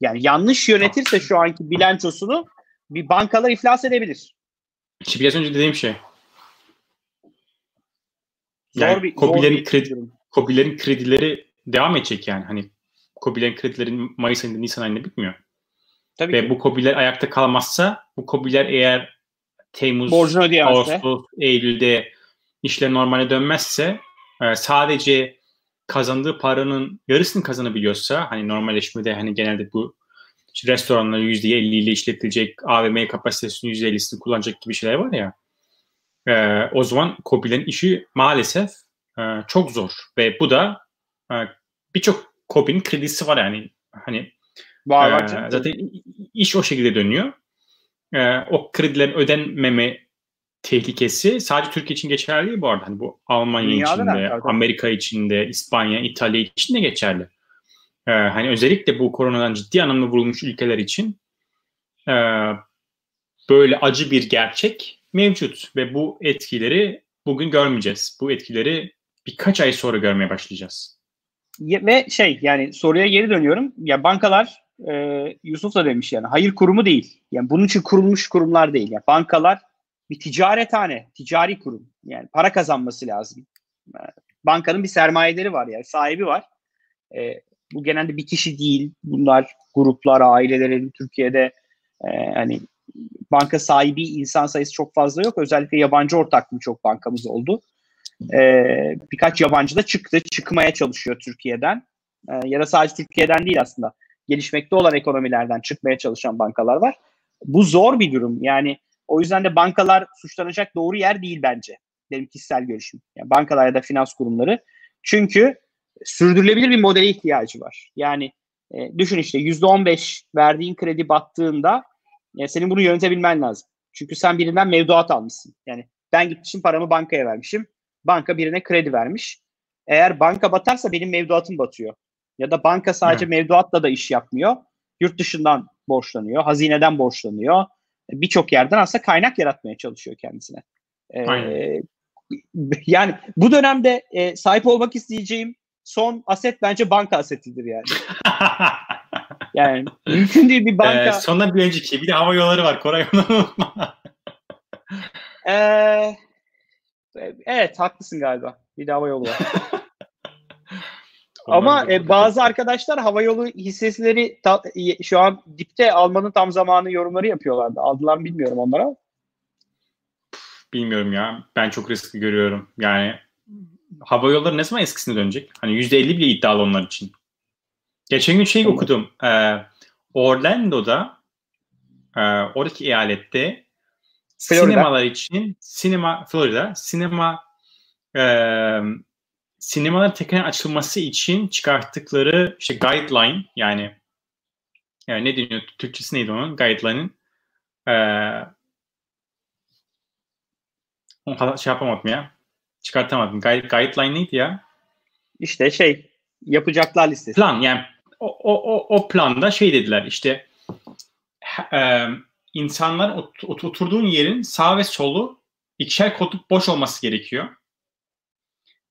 [SPEAKER 1] Yani yanlış yönetirse şu anki bilançosunu bir bankalar iflas edebilir.
[SPEAKER 2] İşte biraz önce dediğim şey. Yani zor bir, Kobilerin, zor kredi, Kobilerin kredileri devam edecek yani. Hani Kobilerin kredilerin Mayıs ayında Nisan ayında bitmiyor. Tabii Ve ki. bu Kobiler ayakta kalmazsa bu Kobiler eğer Temmuz, Ağustos, Eylül'de işler normale dönmezse e, sadece kazandığı paranın yarısını kazanabiliyorsa hani normalleşmede hani genelde bu işte restoranlar %50 ile işletilecek AVM kapasitesinin %50'sini kullanacak gibi şeyler var ya e, o zaman COBİ'lerin işi maalesef e, çok zor ve bu da e, birçok COBİ'nin kredisi var yani hani var, var, e, zaten iş o şekilde dönüyor. E, o kredilerin ödenmeme tehlikesi sadece Türkiye için geçerli değil bu arada. Hani bu Almanya Dünyada içinde, da, Amerika içinde, İspanya, İtalya için de geçerli. Ee, hani özellikle bu koronadan ciddi anlamda vurulmuş ülkeler için e, böyle acı bir gerçek mevcut ve bu etkileri bugün görmeyeceğiz. Bu etkileri birkaç ay sonra görmeye başlayacağız.
[SPEAKER 1] Ve şey yani soruya geri dönüyorum. Ya bankalar e, Yusuf da demiş yani hayır kurumu değil. Yani bunun için kurulmuş kurumlar değil. Yani bankalar bir ticarethane, ticari kurum. Yani para kazanması lazım. Ee, bankanın bir sermayeleri var yani sahibi var. E, bu genelde bir kişi değil. Bunlar gruplar, ailelerin Türkiye'de e, hani banka sahibi insan sayısı çok fazla yok. Özellikle yabancı ortaklı çok bankamız oldu. E, birkaç yabancı da çıktı. Çıkmaya çalışıyor Türkiye'den. E, ya da sadece Türkiye'den değil aslında. Gelişmekte olan ekonomilerden çıkmaya çalışan bankalar var. Bu zor bir durum. Yani o yüzden de bankalar suçlanacak doğru yer değil bence. Benim kişisel görüşüm. Yani bankalar ya da finans kurumları. Çünkü sürdürülebilir bir modele ihtiyacı var. Yani e, düşün işte %15 verdiğin kredi battığında e, senin bunu yönetebilmen lazım. Çünkü sen birinden mevduat almışsın. Yani ben gitmişim paramı bankaya vermişim. Banka birine kredi vermiş. Eğer banka batarsa benim mevduatım batıyor. Ya da banka sadece evet. mevduatla da iş yapmıyor. Yurt dışından borçlanıyor, hazineden borçlanıyor, birçok yerden aslında kaynak yaratmaya çalışıyor kendisine. Ee, yani bu dönemde e, sahip olmak isteyeceğim son aset bence banka asetidir yani. yani mümkün değil bir banka. Ee,
[SPEAKER 2] sonra bir önceki bir de hava yolları var Koray
[SPEAKER 1] ee, evet haklısın galiba. Bir de hava yolu var. Ama e, bazı arkadaşlar havayolu hissesleri ta, şu an dipte almanın tam zamanı yorumları yapıyorlardı. Aldılar mı bilmiyorum onlara.
[SPEAKER 2] Bilmiyorum ya. Ben çok riskli görüyorum. Yani hava yolları ne zaman eskisine dönecek? Hani %50 bile iddialı onlar için. Geçen gün şey tamam. okudum. Ee, Orlando'da e, oradaki eyalette
[SPEAKER 1] Florida.
[SPEAKER 2] sinemalar için sinema Florida sinema e, sinemaların tekrar açılması için çıkarttıkları işte guideline yani yani ne deniyor Türkçesi neydi onun guideline'ın e, onu şey yapamadım ya çıkartamadım Guide, guideline neydi ya
[SPEAKER 1] İşte şey yapacaklar listesi.
[SPEAKER 2] plan yani o, o, o, planda şey dediler işte e, insanlar ot, oturduğun yerin sağ ve solu ikişer koltuk boş olması gerekiyor.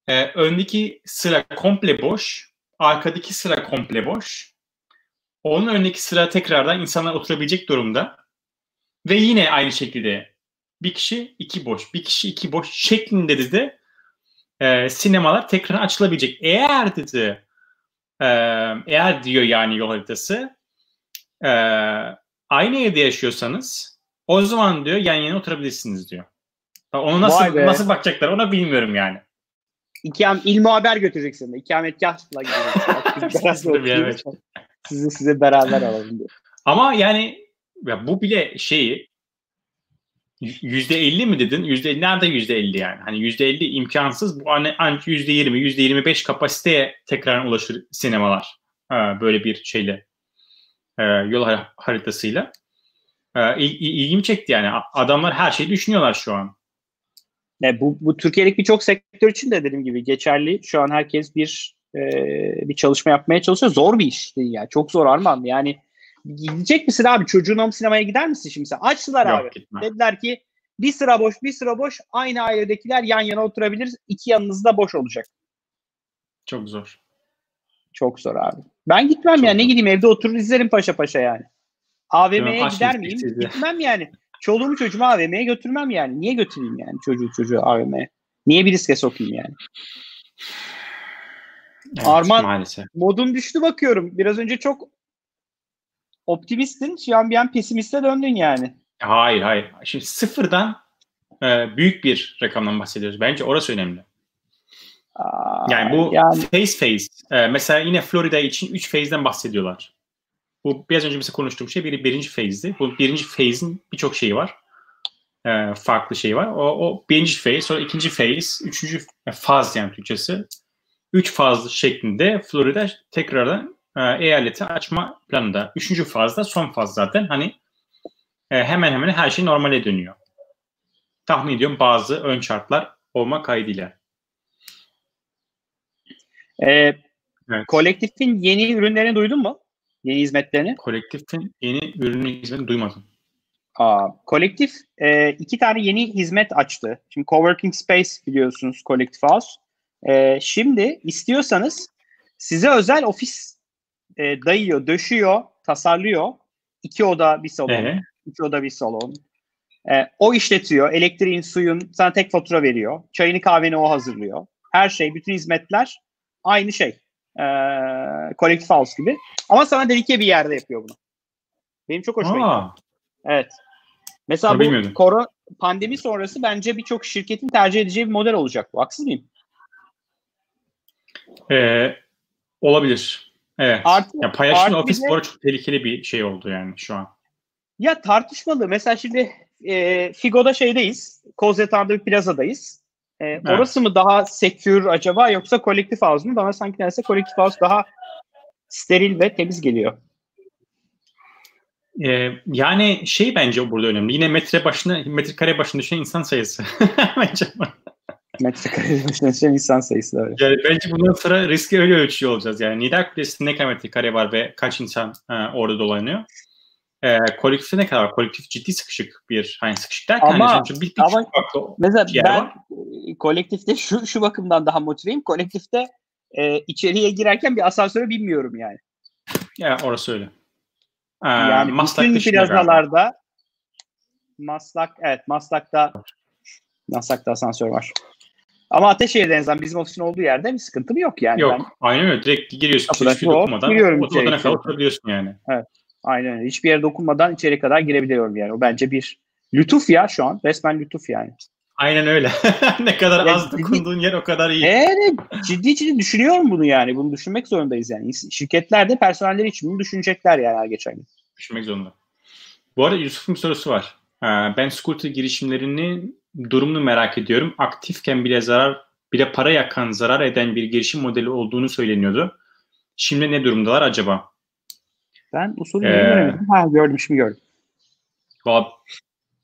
[SPEAKER 2] E, öndeki sıra komple boş, arkadaki sıra komple boş. Onun önündeki sıra tekrardan insanlar oturabilecek durumda. Ve yine aynı şekilde bir kişi iki boş, bir kişi iki boş şeklinde dedi e, sinemalar tekrar açılabilecek. Eğer dedi e, eğer diyor yani yol haritası e, aynı evde yaşıyorsanız o zaman diyor yan yana oturabilirsiniz diyor. Onu nasıl nasıl bakacaklar ona bilmiyorum yani.
[SPEAKER 1] İkam, ilmi haber götüreceksin. İkametgahla gideceksin. sizi size beraber alalım diyor.
[SPEAKER 2] Ama yani ya bu bile şeyi yüzde elli mi dedin? Yüzde nerede yüzde elli yani? Hani yüzde elli imkansız. Bu hani ancak yüzde yirmi, yüzde yirmi beş kapasiteye tekrar ulaşır sinemalar. Ha, böyle bir şeyle e, yol haritasıyla. E, il, ilgimi çekti yani. Adamlar her şeyi düşünüyorlar şu an.
[SPEAKER 1] E, bu, bu Türkiye'deki birçok sektör için de dediğim gibi geçerli. Şu an herkes bir e, bir çalışma yapmaya çalışıyor. Zor bir iş değil yani. Çok zor Arman. Yani gidecek misin abi? Çocuğunla sinemaya gider misin şimdi sen? Açtılar Yok, abi. Gitmem. Dediler ki bir sıra boş, bir sıra boş. Aynı ailedekiler yan yana oturabilir. İki yanınızda boş olacak.
[SPEAKER 2] Çok zor.
[SPEAKER 1] Çok zor abi. Ben gitmem Çok ya. Zor. Ne gideyim evde oturur izlerim paşa paşa yani. AVM'ye gider miyim? Gitmem yani. Çoluğumu çocuğumu AVM'ye götürmem yani. Niye götüreyim yani çocuğu çocuğu AVM'ye? Niye bir riske sokayım yani? Evet, Arman maalesef. modum düştü bakıyorum. Biraz önce çok optimistin. Şu an bir an pesimiste döndün yani.
[SPEAKER 2] Hayır hayır. Şimdi sıfırdan e, büyük bir rakamdan bahsediyoruz. Bence orası önemli. Aa, yani bu yani... phase phase. E, mesela yine Florida için 3 phase'den bahsediyorlar. Bu biraz önce mesela konuştuğum şey biri birinci phase'di. Bu birinci phase'in birçok şeyi var. E, farklı şey var. O, o birinci phase, sonra ikinci phase, üçüncü faz yani Türkçesi. Üç faz şeklinde Florida tekrardan e, eyaleti açma planında. Üçüncü fazda son faz zaten. Hani e, hemen hemen her şey normale dönüyor. Tahmin ediyorum bazı ön şartlar olma kaydıyla.
[SPEAKER 1] Ee, evet. Kolektifin yeni ürünlerini duydun mu? Yeni hizmetlerini?
[SPEAKER 2] Kolektifin yeni ürünü hizmetini duymadım.
[SPEAKER 1] Aa, kolektif e, iki tane yeni hizmet açtı. Şimdi Coworking Space biliyorsunuz Collective House. E, şimdi istiyorsanız size özel ofis e, dayıyor, döşüyor, tasarlıyor. İki oda bir salon, ee? iki oda bir salon. E, o işletiyor. Elektriğin, suyun sana tek fatura veriyor. Çayını kahveni o hazırlıyor. Her şey, bütün hizmetler aynı şey. E, Collective House gibi. Ama sana dedike bir yerde yapıyor bunu. Benim çok hoşuma gitti. Evet. Mesela Tabii bu bilmiyordum. koro pandemi sonrası bence birçok şirketin tercih edeceği bir model olacak bu. Haksız mıyım?
[SPEAKER 2] Ee, olabilir. Evet. Artı, ya paylaşımlı ofis de, bu çok tehlikeli bir şey oldu yani şu an.
[SPEAKER 1] Ya tartışmalı. Mesela şimdi e, Figo'da şeydeyiz. Kozyatağ'da bir plazadayız. E, evet. Orası mı daha secure acaba yoksa kolektif house mu? Bana sanki neredeyse kolektif house daha steril ve temiz geliyor.
[SPEAKER 2] Ee, yani şey bence burada önemli. Yine metre başına, metrekare başına düşen insan sayısı. bence
[SPEAKER 1] metrekare başına düşen insan sayısı öyle.
[SPEAKER 2] Yani bence bundan sonra riski öyle ölçüyor olacağız. Yani Nidal Kulesi'nde ne kadar metrekare var ve kaç insan e, orada dolanıyor. E, kolektifte ne kadar var? Kolektif ciddi sıkışık bir, hani sıkışık derken
[SPEAKER 1] ama, hani bir, bir ama mesela ben var. kolektifte şu, şu bakımdan daha motiveyim. Kolektifte e, içeriye girerken bir asansöre binmiyorum yani.
[SPEAKER 2] Ya orası öyle.
[SPEAKER 1] Ee, yani Maslak bütün plazalarda Maslak evet Maslak'ta Maslak'ta asansör var. Ama Ateşehir'de en azından bizim ofisin olduğu yerde bir sıkıntı yok yani.
[SPEAKER 2] Yok. Ben, aynen öyle. Direkt giriyorsun. Kapıda hiçbir dokunmadan. Giriyorum o, odana kadar oturabiliyorsun yani.
[SPEAKER 1] Evet. Aynen öyle. Hiçbir yere dokunmadan içeri kadar girebiliyorum yani. O bence bir lütuf ya şu an. Resmen lütuf yani.
[SPEAKER 2] Aynen öyle. ne kadar ya az ciddi, dokunduğun yer o kadar iyi.
[SPEAKER 1] Evet. Ciddi ciddi düşünüyorum bunu yani. Bunu düşünmek zorundayız yani. Şirketler de personelleri için bunu düşünecekler yani her geçen gün.
[SPEAKER 2] Düşünmek zorunda. Bu arada Yusuf'un bir sorusu var. Ee, ben scooter girişimlerinin durumunu merak ediyorum. Aktifken bile zarar, bile para yakan, zarar eden bir girişim modeli olduğunu söyleniyordu. Şimdi ne durumdalar acaba?
[SPEAKER 1] Ben usulü ee, göremedim. Ha gördüm şimdi gördüm.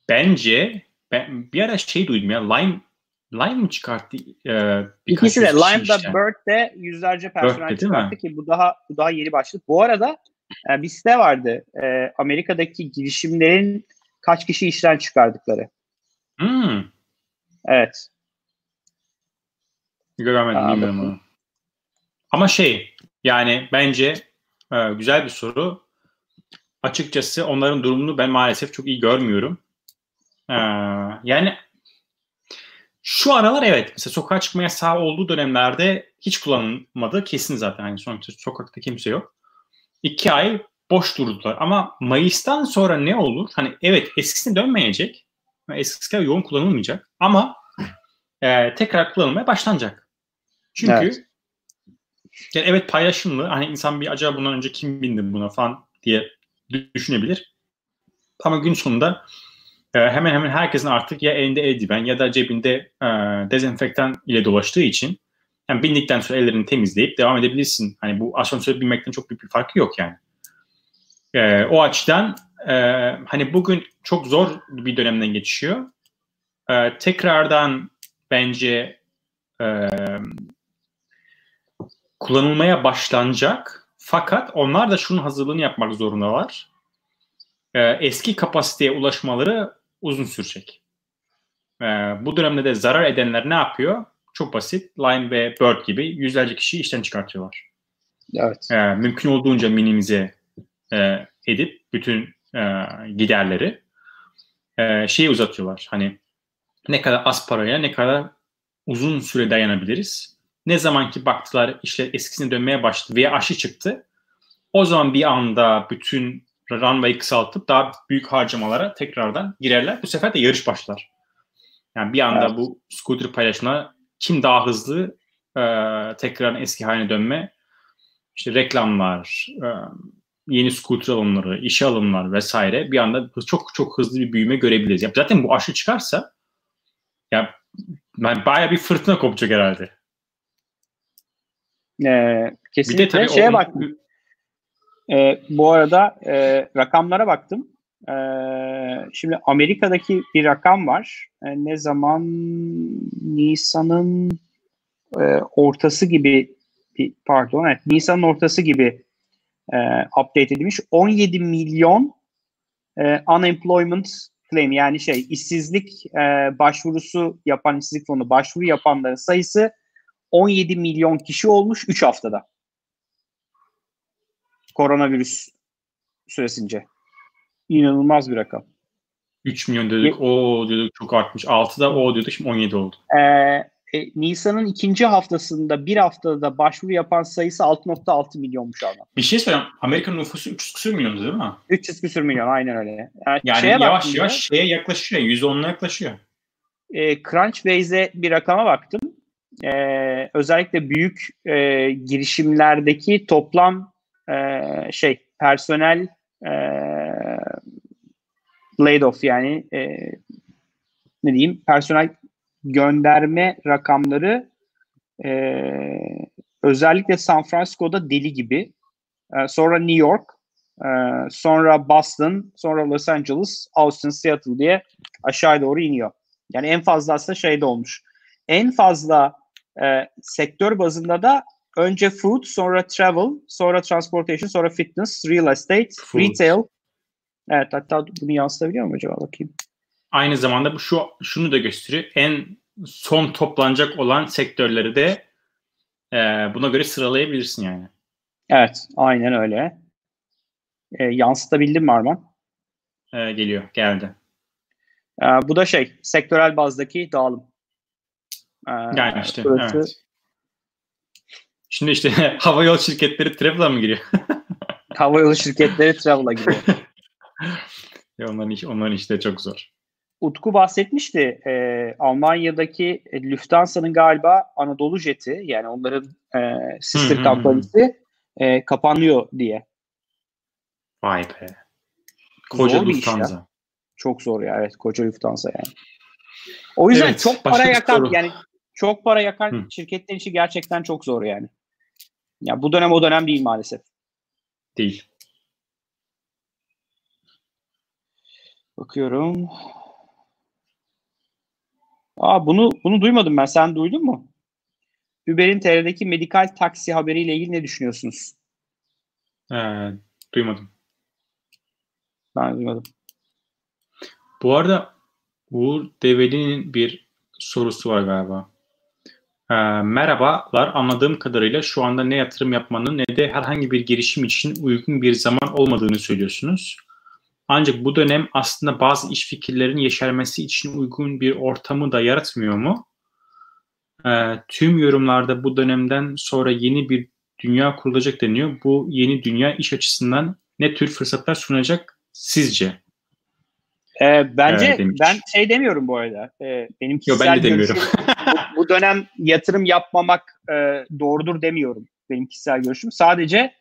[SPEAKER 2] Bence ben bir ara şey duydum ya Lime Lime mı çıkarttı?
[SPEAKER 1] E, İkisi de Lime'da işte. Bird de yüzlerce personel Bird çıkarttı ki bu daha bu daha yeni başladı. Bu arada e, bir site vardı. E, Amerika'daki girişimlerin kaç kişi işten çıkardıkları.
[SPEAKER 2] Hmm.
[SPEAKER 1] Evet.
[SPEAKER 2] Göremedim bilmiyorum onu. Ama şey yani bence e, güzel bir soru. Açıkçası onların durumunu ben maalesef çok iyi görmüyorum. E, yani şu aralar evet. Mesela sokağa çıkma yasağı olduğu dönemlerde hiç kullanılmadı. Kesin zaten. Yani sonuçta sokakta kimse yok. İki ay boş durdular. Ama Mayıs'tan sonra ne olur? Hani evet eskisine dönmeyecek. Eskisi kadar yoğun kullanılmayacak. Ama e, tekrar kullanılmaya başlanacak. Çünkü evet. Yani evet paylaşımlı. Hani insan bir acaba bundan önce kim bindi buna falan diye düşünebilir. Ama gün sonunda e, hemen hemen herkesin artık ya elinde eldiven ya da cebinde e, dezenfektan ile dolaştığı için yani bindikten sonra ellerini temizleyip devam edebilirsin. Hani bu asansöre binmekten çok büyük bir farkı yok yani. E, o açıdan e, hani bugün çok zor bir dönemden geçiyor. E, tekrardan bence e, kullanılmaya Fakat onlar da şunun hazırlığını yapmak zorundalar. E, eski kapasiteye ulaşmaları uzun sürecek. E, bu dönemde de zarar edenler ne yapıyor? Çok basit. Lime ve Bird gibi yüzlerce kişiyi işten çıkartıyorlar.
[SPEAKER 1] Evet.
[SPEAKER 2] E, mümkün olduğunca minimize e, edip bütün e, giderleri e, şeyi uzatıyorlar. Hani ne kadar az paraya ne kadar uzun süre dayanabiliriz. Ne zaman ki baktılar işte eskisine dönmeye başladı veya aşı çıktı. O zaman bir anda bütün runway'ı kısaltıp daha büyük harcamalara tekrardan girerler. Bu sefer de yarış başlar. Yani bir anda evet. bu scooter paylaşımına kim daha hızlı e, tekrar eski haline dönme, işte reklamlar, e, yeni scooter alımları, işe alımlar vesaire bir anda çok çok hızlı bir büyüme görebiliriz. Ya zaten bu aşı çıkarsa ya ben bayağı bir fırtına kopacak herhalde.
[SPEAKER 1] Ee, kesinlikle şeye onun... baktım. Ee, bu arada e, rakamlara baktım. Ee, şimdi Amerika'daki bir rakam var. Ee, ne zaman Nisan'ın e, ortası gibi pardon evet Nisan'ın ortası gibi e, update edilmiş. 17 milyon e, unemployment claim yani şey işsizlik e, başvurusu yapan işsizlik fonu başvuru yapanların sayısı 17 milyon kişi olmuş 3 haftada. Koronavirüs süresince. İnanılmaz bir rakam.
[SPEAKER 2] 3 milyon dedik, o diyorduk çok artmış. 6'da o diyorduk, şimdi 17 oldu.
[SPEAKER 1] Ee, e, Nisan'ın ikinci haftasında bir haftada başvuru yapan sayısı 6.6 milyonmuş adam.
[SPEAKER 2] Bir şey söyleyeyim. Amerika'nın nüfusu 300 küsür milyon değil mi?
[SPEAKER 1] 300 küsür milyon aynen öyle.
[SPEAKER 2] Yani, yani yavaş yavaş şeye yaklaşıyor. %10'una yaklaşıyor.
[SPEAKER 1] E, Crunchbase'e bir rakama baktım e, özellikle büyük e, girişimlerdeki toplam e, şey personel e, laid off yani e, ne diyeyim personel gönderme rakamları e, özellikle San Francisco'da deli gibi e, sonra New York e, sonra Boston sonra Los Angeles Austin Seattle diye aşağı doğru iniyor. Yani en fazla aslında şeyde olmuş. En fazla e, sektör bazında da önce food, sonra travel, sonra transportation, sonra fitness, real estate, food. retail. Evet hatta bunu yansıtabiliyor muyum acaba bakayım.
[SPEAKER 2] Aynı zamanda bu şu şunu da gösteriyor. En son toplanacak olan sektörleri de e, buna göre sıralayabilirsin yani.
[SPEAKER 1] Evet, aynen öyle. E, yansıtabildim mi Arman?
[SPEAKER 2] E, geliyor, geldi.
[SPEAKER 1] E, bu da şey, sektörel bazdaki dağılım.
[SPEAKER 2] Ee, yani işte burası... evet. Şimdi işte hava yol şirketleri travel'a mı giriyor?
[SPEAKER 1] hava yolu şirketleri travel'a giriyor.
[SPEAKER 2] ya onların, iş, onların işte çok zor.
[SPEAKER 1] Utku bahsetmişti. E, Almanya'daki Lufthansa'nın galiba Anadolu Jet'i yani onların e, sister kampanyası e, kapanıyor diye.
[SPEAKER 2] Vay be. Koca Lufthansa.
[SPEAKER 1] Çok zor ya evet koca Lufthansa yani. O yüzden evet, çok para yakan soru. yani çok para yakan Hı. şirketler için gerçekten çok zor yani. Ya bu dönem o dönem değil maalesef.
[SPEAKER 2] Değil.
[SPEAKER 1] Bakıyorum. Aa bunu bunu duymadım ben. Sen duydun mu? Uber'in TR'deki medikal taksi haberiyle ilgili ne düşünüyorsunuz?
[SPEAKER 2] Ee, duymadım.
[SPEAKER 1] Ben duymadım.
[SPEAKER 2] Bu arada Uğur Develi'nin bir sorusu var galiba. Ee, merhabalar, anladığım kadarıyla şu anda ne yatırım yapmanın ne de herhangi bir girişim için uygun bir zaman olmadığını söylüyorsunuz. Ancak bu dönem aslında bazı iş fikirlerin yeşermesi için uygun bir ortamı da yaratmıyor mu? Ee, tüm yorumlarda bu dönemden sonra yeni bir dünya kurulacak deniyor. Bu yeni dünya iş açısından ne tür fırsatlar sunacak sizce?
[SPEAKER 1] Ee, bence ee, ben şey demiyorum bu arada. Ee, benim kişisel Yo, ben de demiyorum. bu, bu dönem yatırım yapmamak e, doğrudur demiyorum. Benim kişisel görüşüm. Sadece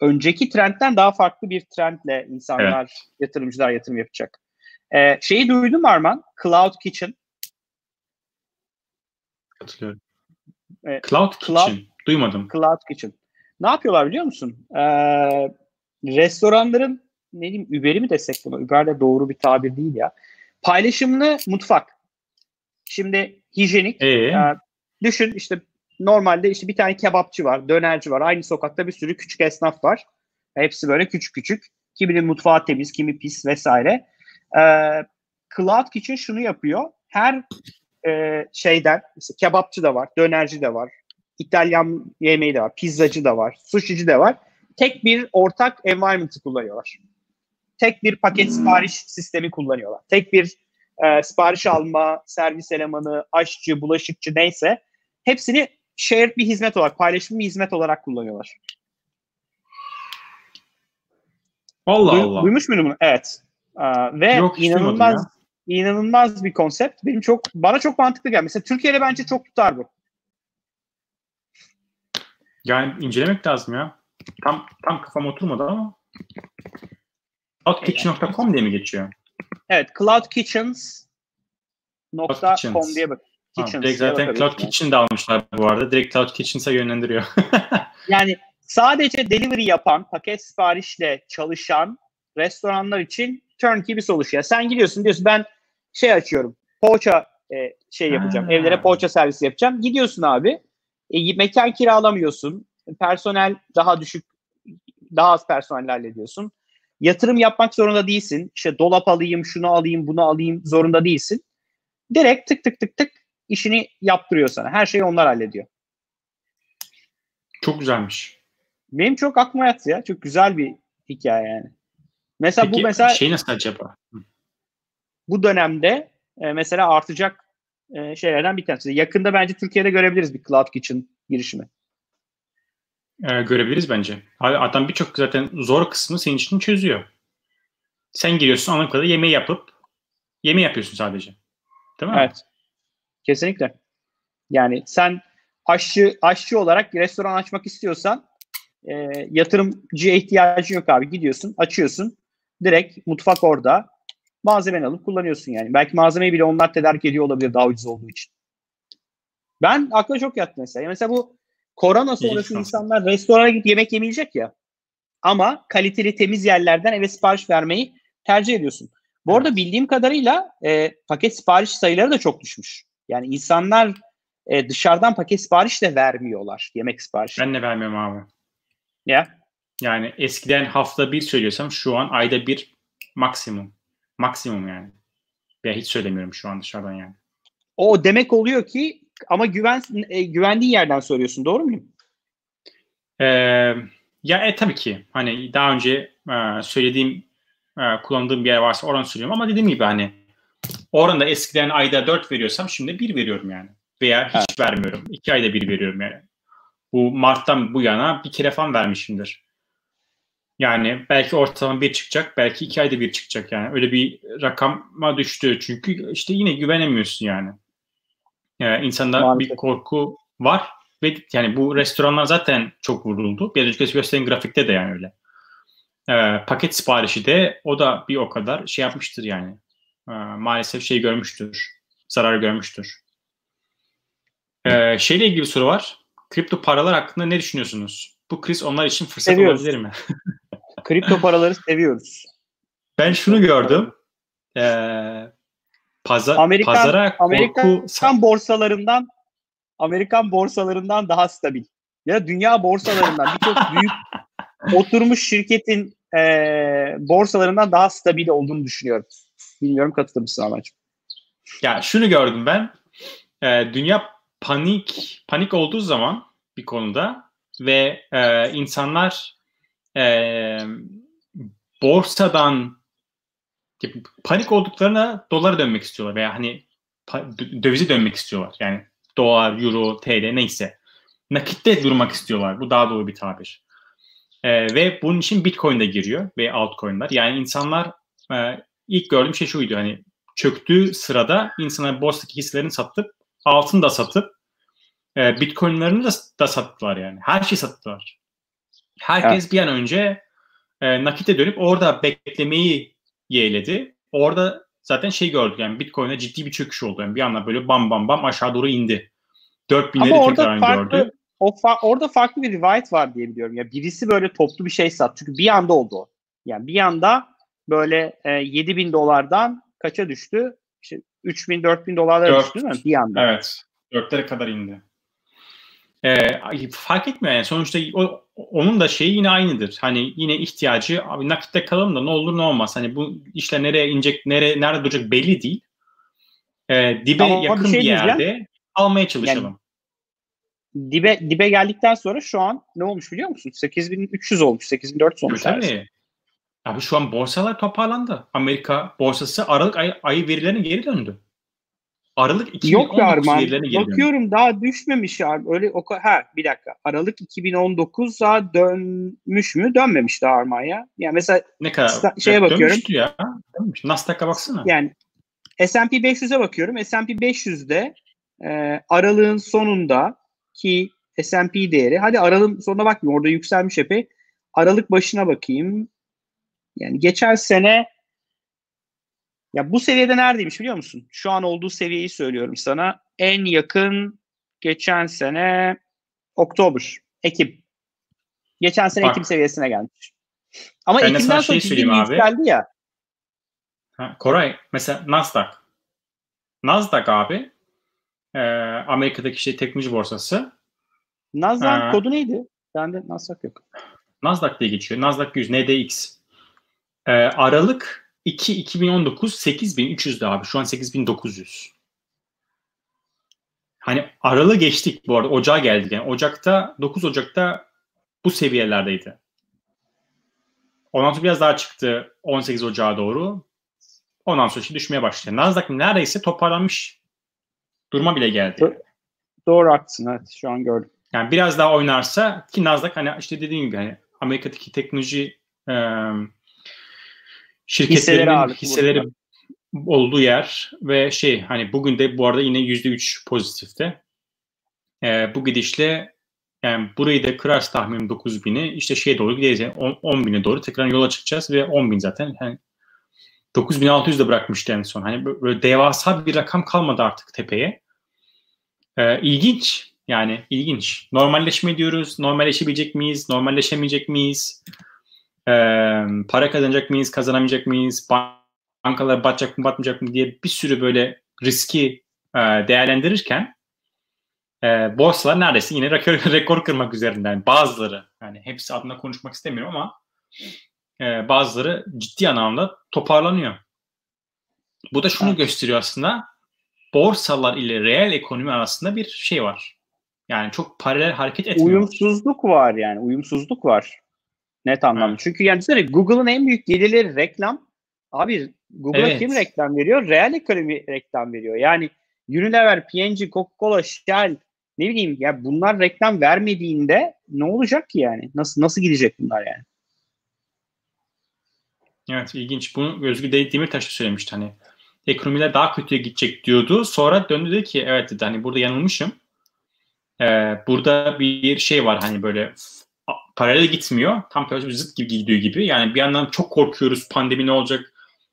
[SPEAKER 1] önceki trendten daha farklı bir trendle insanlar, evet. yatırımcılar yatırım yapacak. Ee, şeyi duydun mu Arman? Cloud Kitchen.
[SPEAKER 2] Katılıyorum. Ee, Cloud Kitchen. Cloud, Duymadım.
[SPEAKER 1] Cloud Kitchen. Ne yapıyorlar biliyor musun? Ee, restoranların ne diyeyim Uber'i mi desek bunu? Uber de doğru bir tabir değil ya. Paylaşımlı mutfak. Şimdi hijyenik. Ee? E, düşün işte normalde işte bir tane kebapçı var, dönerci var. Aynı sokakta bir sürü küçük esnaf var. Hepsi böyle küçük küçük. Kiminin mutfağı temiz, kimi pis vesaire. E, Cloud Kitchen şunu yapıyor. Her e, şeyden, mesela kebapçı da var, dönerci de var, İtalyan yemeği de var, pizzacı da var, sushici de var. Tek bir ortak environment'ı kullanıyorlar. Tek bir paket sipariş sistemi kullanıyorlar. Tek bir e, sipariş alma, servis elemanı, aşçı, bulaşıkçı neyse hepsini shared bir hizmet olarak, paylaşımlı bir hizmet olarak kullanıyorlar.
[SPEAKER 2] Allah Duy, Allah.
[SPEAKER 1] Duymuş muydun bunu? Evet. Ee, ve Yok, inanılmaz inanılmaz bir konsept. Benim çok bana çok mantıklı geldi. Mesela Türkiye'de bence çok tutar bu.
[SPEAKER 2] Yani incelemek lazım ya. Tam tam kafam oturmadı ama. Cloudkitchen.com diye mi geçiyor?
[SPEAKER 1] Evet, cloudkitchens.com diye bak.
[SPEAKER 2] Kitchens direkt zaten Cloud Kitchen de almışlar bu arada. Direkt Cloud Kitchens'a yönlendiriyor.
[SPEAKER 1] yani sadece delivery yapan, paket siparişle çalışan restoranlar için turnkey bir solution. Sen gidiyorsun diyorsun ben şey açıyorum. Poğaça e, şey yapacağım. Ha. Evlere poğaça servisi yapacağım. Gidiyorsun abi. E, mekan kiralamıyorsun. Personel daha düşük daha az personelle hallediyorsun. Yatırım yapmak zorunda değilsin. İşte dolap alayım, şunu alayım, bunu alayım zorunda değilsin. Direkt tık tık tık tık işini yaptırıyor sana. Her şeyi onlar hallediyor.
[SPEAKER 2] Çok güzelmiş.
[SPEAKER 1] Benim çok aklıma yattı ya. Çok güzel bir hikaye yani. Mesela Peki, bu mesela
[SPEAKER 2] şey nasıl acaba?
[SPEAKER 1] Bu dönemde e, mesela artacak e, şeylerden bir tanesi. Yakında bence Türkiye'de görebiliriz bir Cloud Kitchen girişimi.
[SPEAKER 2] Ee, görebiliriz bence. Adam birçok zaten zor kısmı senin için çözüyor. Sen giriyorsun anladığım kadar yemeği yapıp yemeği yapıyorsun sadece. Değil mi?
[SPEAKER 1] Evet. Kesinlikle. Yani sen aşçı aşçı olarak restoran açmak istiyorsan e, yatırımcıya ihtiyacın yok abi. Gidiyorsun, açıyorsun. Direkt mutfak orada. Malzemeni alıp kullanıyorsun yani. Belki malzemeyi bile onlar tedarik ediyor olabilir daha ucuz olduğu için. Ben akla çok yattı mesela. Mesela bu korona sonrası insanlar restorana gidip yemek yemeyecek ya. Ama kaliteli temiz yerlerden eve sipariş vermeyi tercih ediyorsun. Bu arada bildiğim kadarıyla e, paket sipariş sayıları da çok düşmüş. Yani insanlar e, dışarıdan paket sipariş de vermiyorlar. Yemek siparişi.
[SPEAKER 2] Ben de vermiyorum abi.
[SPEAKER 1] Ya.
[SPEAKER 2] Yani eskiden hafta bir söylüyorsam şu an ayda bir maksimum. Maksimum yani. Ya hiç söylemiyorum şu an dışarıdan yani.
[SPEAKER 1] O demek oluyor ki ama güven e, güvendiğin yerden soruyorsun. Doğru muyum?
[SPEAKER 2] Ee, ya e, tabii ki. Hani daha önce e, söylediğim e, kullandığım bir yer varsa oran söylüyorum ama dediğim gibi hani oranda eskiden ayda 4 veriyorsam şimdi 1 veriyorum yani. Veya hiç evet. vermiyorum. 2 ayda 1 veriyorum yani. Bu Mart'tan bu yana bir kere falan vermişimdir. Yani belki ortalama bir çıkacak, belki iki ayda bir çıkacak yani. Öyle bir rakama düştü çünkü işte yine güvenemiyorsun yani. Yani insanda Maalesef. bir korku var ve yani bu restoranlar zaten çok vuruldu. Bir önceki gösteren grafikte de yani öyle. Ee, paket siparişi de o da bir o kadar şey yapmıştır yani. e, maalesef şey görmüştür. Zarar görmüştür. E, şeyle ilgili bir soru var. Kripto paralar hakkında ne düşünüyorsunuz? Bu kriz onlar için fırsat Seviyoruz. olabilir mi?
[SPEAKER 1] Kripto paraları seviyoruz.
[SPEAKER 2] Ben şunu gördüm. Ee, paza,
[SPEAKER 1] Amerikan,
[SPEAKER 2] pazara
[SPEAKER 1] Amerikan korku... borsalarından Amerikan borsalarından daha stabil. Ya dünya borsalarından birçok büyük oturmuş şirketin e, borsalarından daha stabil olduğunu düşünüyorum. Bilmiyorum katılır mısın Ahmetciğim?
[SPEAKER 2] Ya şunu gördüm ben. E, dünya panik panik olduğu zaman bir konuda ve e, insanlar e, borsadan panik olduklarına dolara dönmek istiyorlar veya hani dövize dönmek istiyorlar. Yani dolar, euro, TL neyse. Nakitte durmak istiyorlar. Bu daha doğru bir tabir. E, ve bunun için Bitcoin de giriyor ve altcoin'ler. Yani insanlar e, ilk gördüğüm şey şuydu hani çöktüğü sırada insanlar borsadaki hisselerini satıp altın da satıp e, Bitcoin'lerini da, da sattılar yani. Her şeyi sattılar. Herkes evet. bir an önce e, nakite dönüp orada beklemeyi yeğledi. Orada zaten şey gördük yani Bitcoin'e ciddi bir çöküş oldu. Yani bir anda böyle bam bam bam aşağı doğru indi. 4000'leri tekrar farklı, gördü.
[SPEAKER 1] O fa- orada farklı bir rivayet var diye biliyorum. Ya birisi böyle toplu bir şey sat. Çünkü bir anda oldu o. Yani bir anda böyle e, 7 bin dolardan kaça düştü? İşte 3 bin 4 bin dolarlara düştü değil mi? Bir anda.
[SPEAKER 2] Evet. Dörtlere kadar indi. E, fark etmiyor yani sonuçta o, onun da şeyi yine aynıdır. Hani yine ihtiyacı abi nakitte kalalım da ne olur ne olmaz. Hani bu işler nereye inecek, nereye nerede duracak belli değil. E, dibe Ama yakın bir, şey bir yerde almaya çalışalım.
[SPEAKER 1] Yani, dibe dibe geldikten sonra şu an ne olmuş biliyor musun? 8300 olmuş, 8400 olmuş.
[SPEAKER 2] Tabii. Abi şu an borsalar toparlandı. Amerika borsası Aralık ay, ayı verilerine geri döndü. Aralık 2019 Yok ya Arman.
[SPEAKER 1] Bakıyorum daha düşmemiş ya. Öyle o ha bir dakika. Aralık 2019'a dönmüş mü? Dönmemiş daha Arman ya. Yani mesela
[SPEAKER 2] ne kadar
[SPEAKER 1] şeye evet, bakıyorum.
[SPEAKER 2] ya. Dönmüş. Nasdaq'a baksana.
[SPEAKER 1] Yani S&P 500'e bakıyorum. S&P 500'de e, aralığın sonunda ki S&P değeri. Hadi aralığın sonuna bakmayayım. Orada yükselmiş epey. Aralık başına bakayım. Yani geçen sene ya bu seviyede neredeymiş biliyor musun? Şu an olduğu seviyeyi söylüyorum sana. En yakın geçen sene Oktober, Ekim. Geçen sene Bak, Ekim seviyesine gelmiş. Ama ben Ekim'den sonra şey abi. geldi ya.
[SPEAKER 2] Ha, Koray mesela Nasdaq. Nasdaq abi e, Amerika'daki şey teknoloji borsası.
[SPEAKER 1] Nasdaq ee, kodu neydi? Bende Nasdaq yok.
[SPEAKER 2] Nasdaq diye geçiyor. Nasdaq 100 NDX. E, Aralık 2 2019 8300'dü abi. Şu an 8900. Hani aralı geçtik bu arada. Ocağa geldik. Yani Ocak'ta 9 Ocak'ta bu seviyelerdeydi. Ondan sonra biraz daha çıktı 18 Ocağı doğru. Ondan sonra şimdi düşmeye başladı. Nasdaq neredeyse toparlanmış duruma bile geldi.
[SPEAKER 1] Doğru haklısın evet şu an gördüm.
[SPEAKER 2] Yani biraz daha oynarsa ki Nasdaq hani işte dediğim gibi hani Amerika'daki teknoloji ıı, şirketlerin hisseleri olduğu yer ve şey hani bugün de bu arada yine yüzde üç pozitifte. Ee, bu gidişle yani burayı da kırarsa tahminim 9 bini işte şeye doğru gideceğiz. Yani 10, 10 bine doğru tekrar yola çıkacağız ve 10 bin zaten yani 9600 de bırakmıştı en son. Hani böyle devasa bir rakam kalmadı artık tepeye. Ee, ilginç yani ilginç. Normalleşme diyoruz. Normalleşebilecek miyiz? Normalleşemeyecek miyiz? E, para kazanacak mıyız, kazanamayacak mıyız, bankalar batacak mı, batmayacak mı diye bir sürü böyle riski e, değerlendirirken e, borsalar neredeyse yine rekor, rekor kırmak üzerinden. Bazıları, yani hepsi adına konuşmak istemiyorum ama e, bazıları ciddi anlamda toparlanıyor. Bu da şunu evet. gösteriyor aslında. Borsalar ile reel ekonomi arasında bir şey var. Yani çok paralel hareket etmiyor.
[SPEAKER 1] Uyumsuzluk var yani. Uyumsuzluk var. Net anlamda. Evet. Çünkü yani düşünsene Google'ın en büyük gelirleri reklam. Abi Google'a evet. kim reklam veriyor? Real ekonomi reklam veriyor. Yani Unilever, P&G, Coca-Cola, Shell ne bileyim ya bunlar reklam vermediğinde ne olacak ki yani? Nasıl nasıl gidecek bunlar yani?
[SPEAKER 2] Evet ilginç. Bunu Özgür Demirtaş da söylemişti hani. Ekonomiler daha kötüye gidecek diyordu. Sonra döndü dedi ki evet dedi hani burada yanılmışım. Ee, burada bir şey var hani böyle paralel gitmiyor. Tam tersi zıt gibi gidiyor gibi. Yani bir yandan çok korkuyoruz pandemi ne olacak?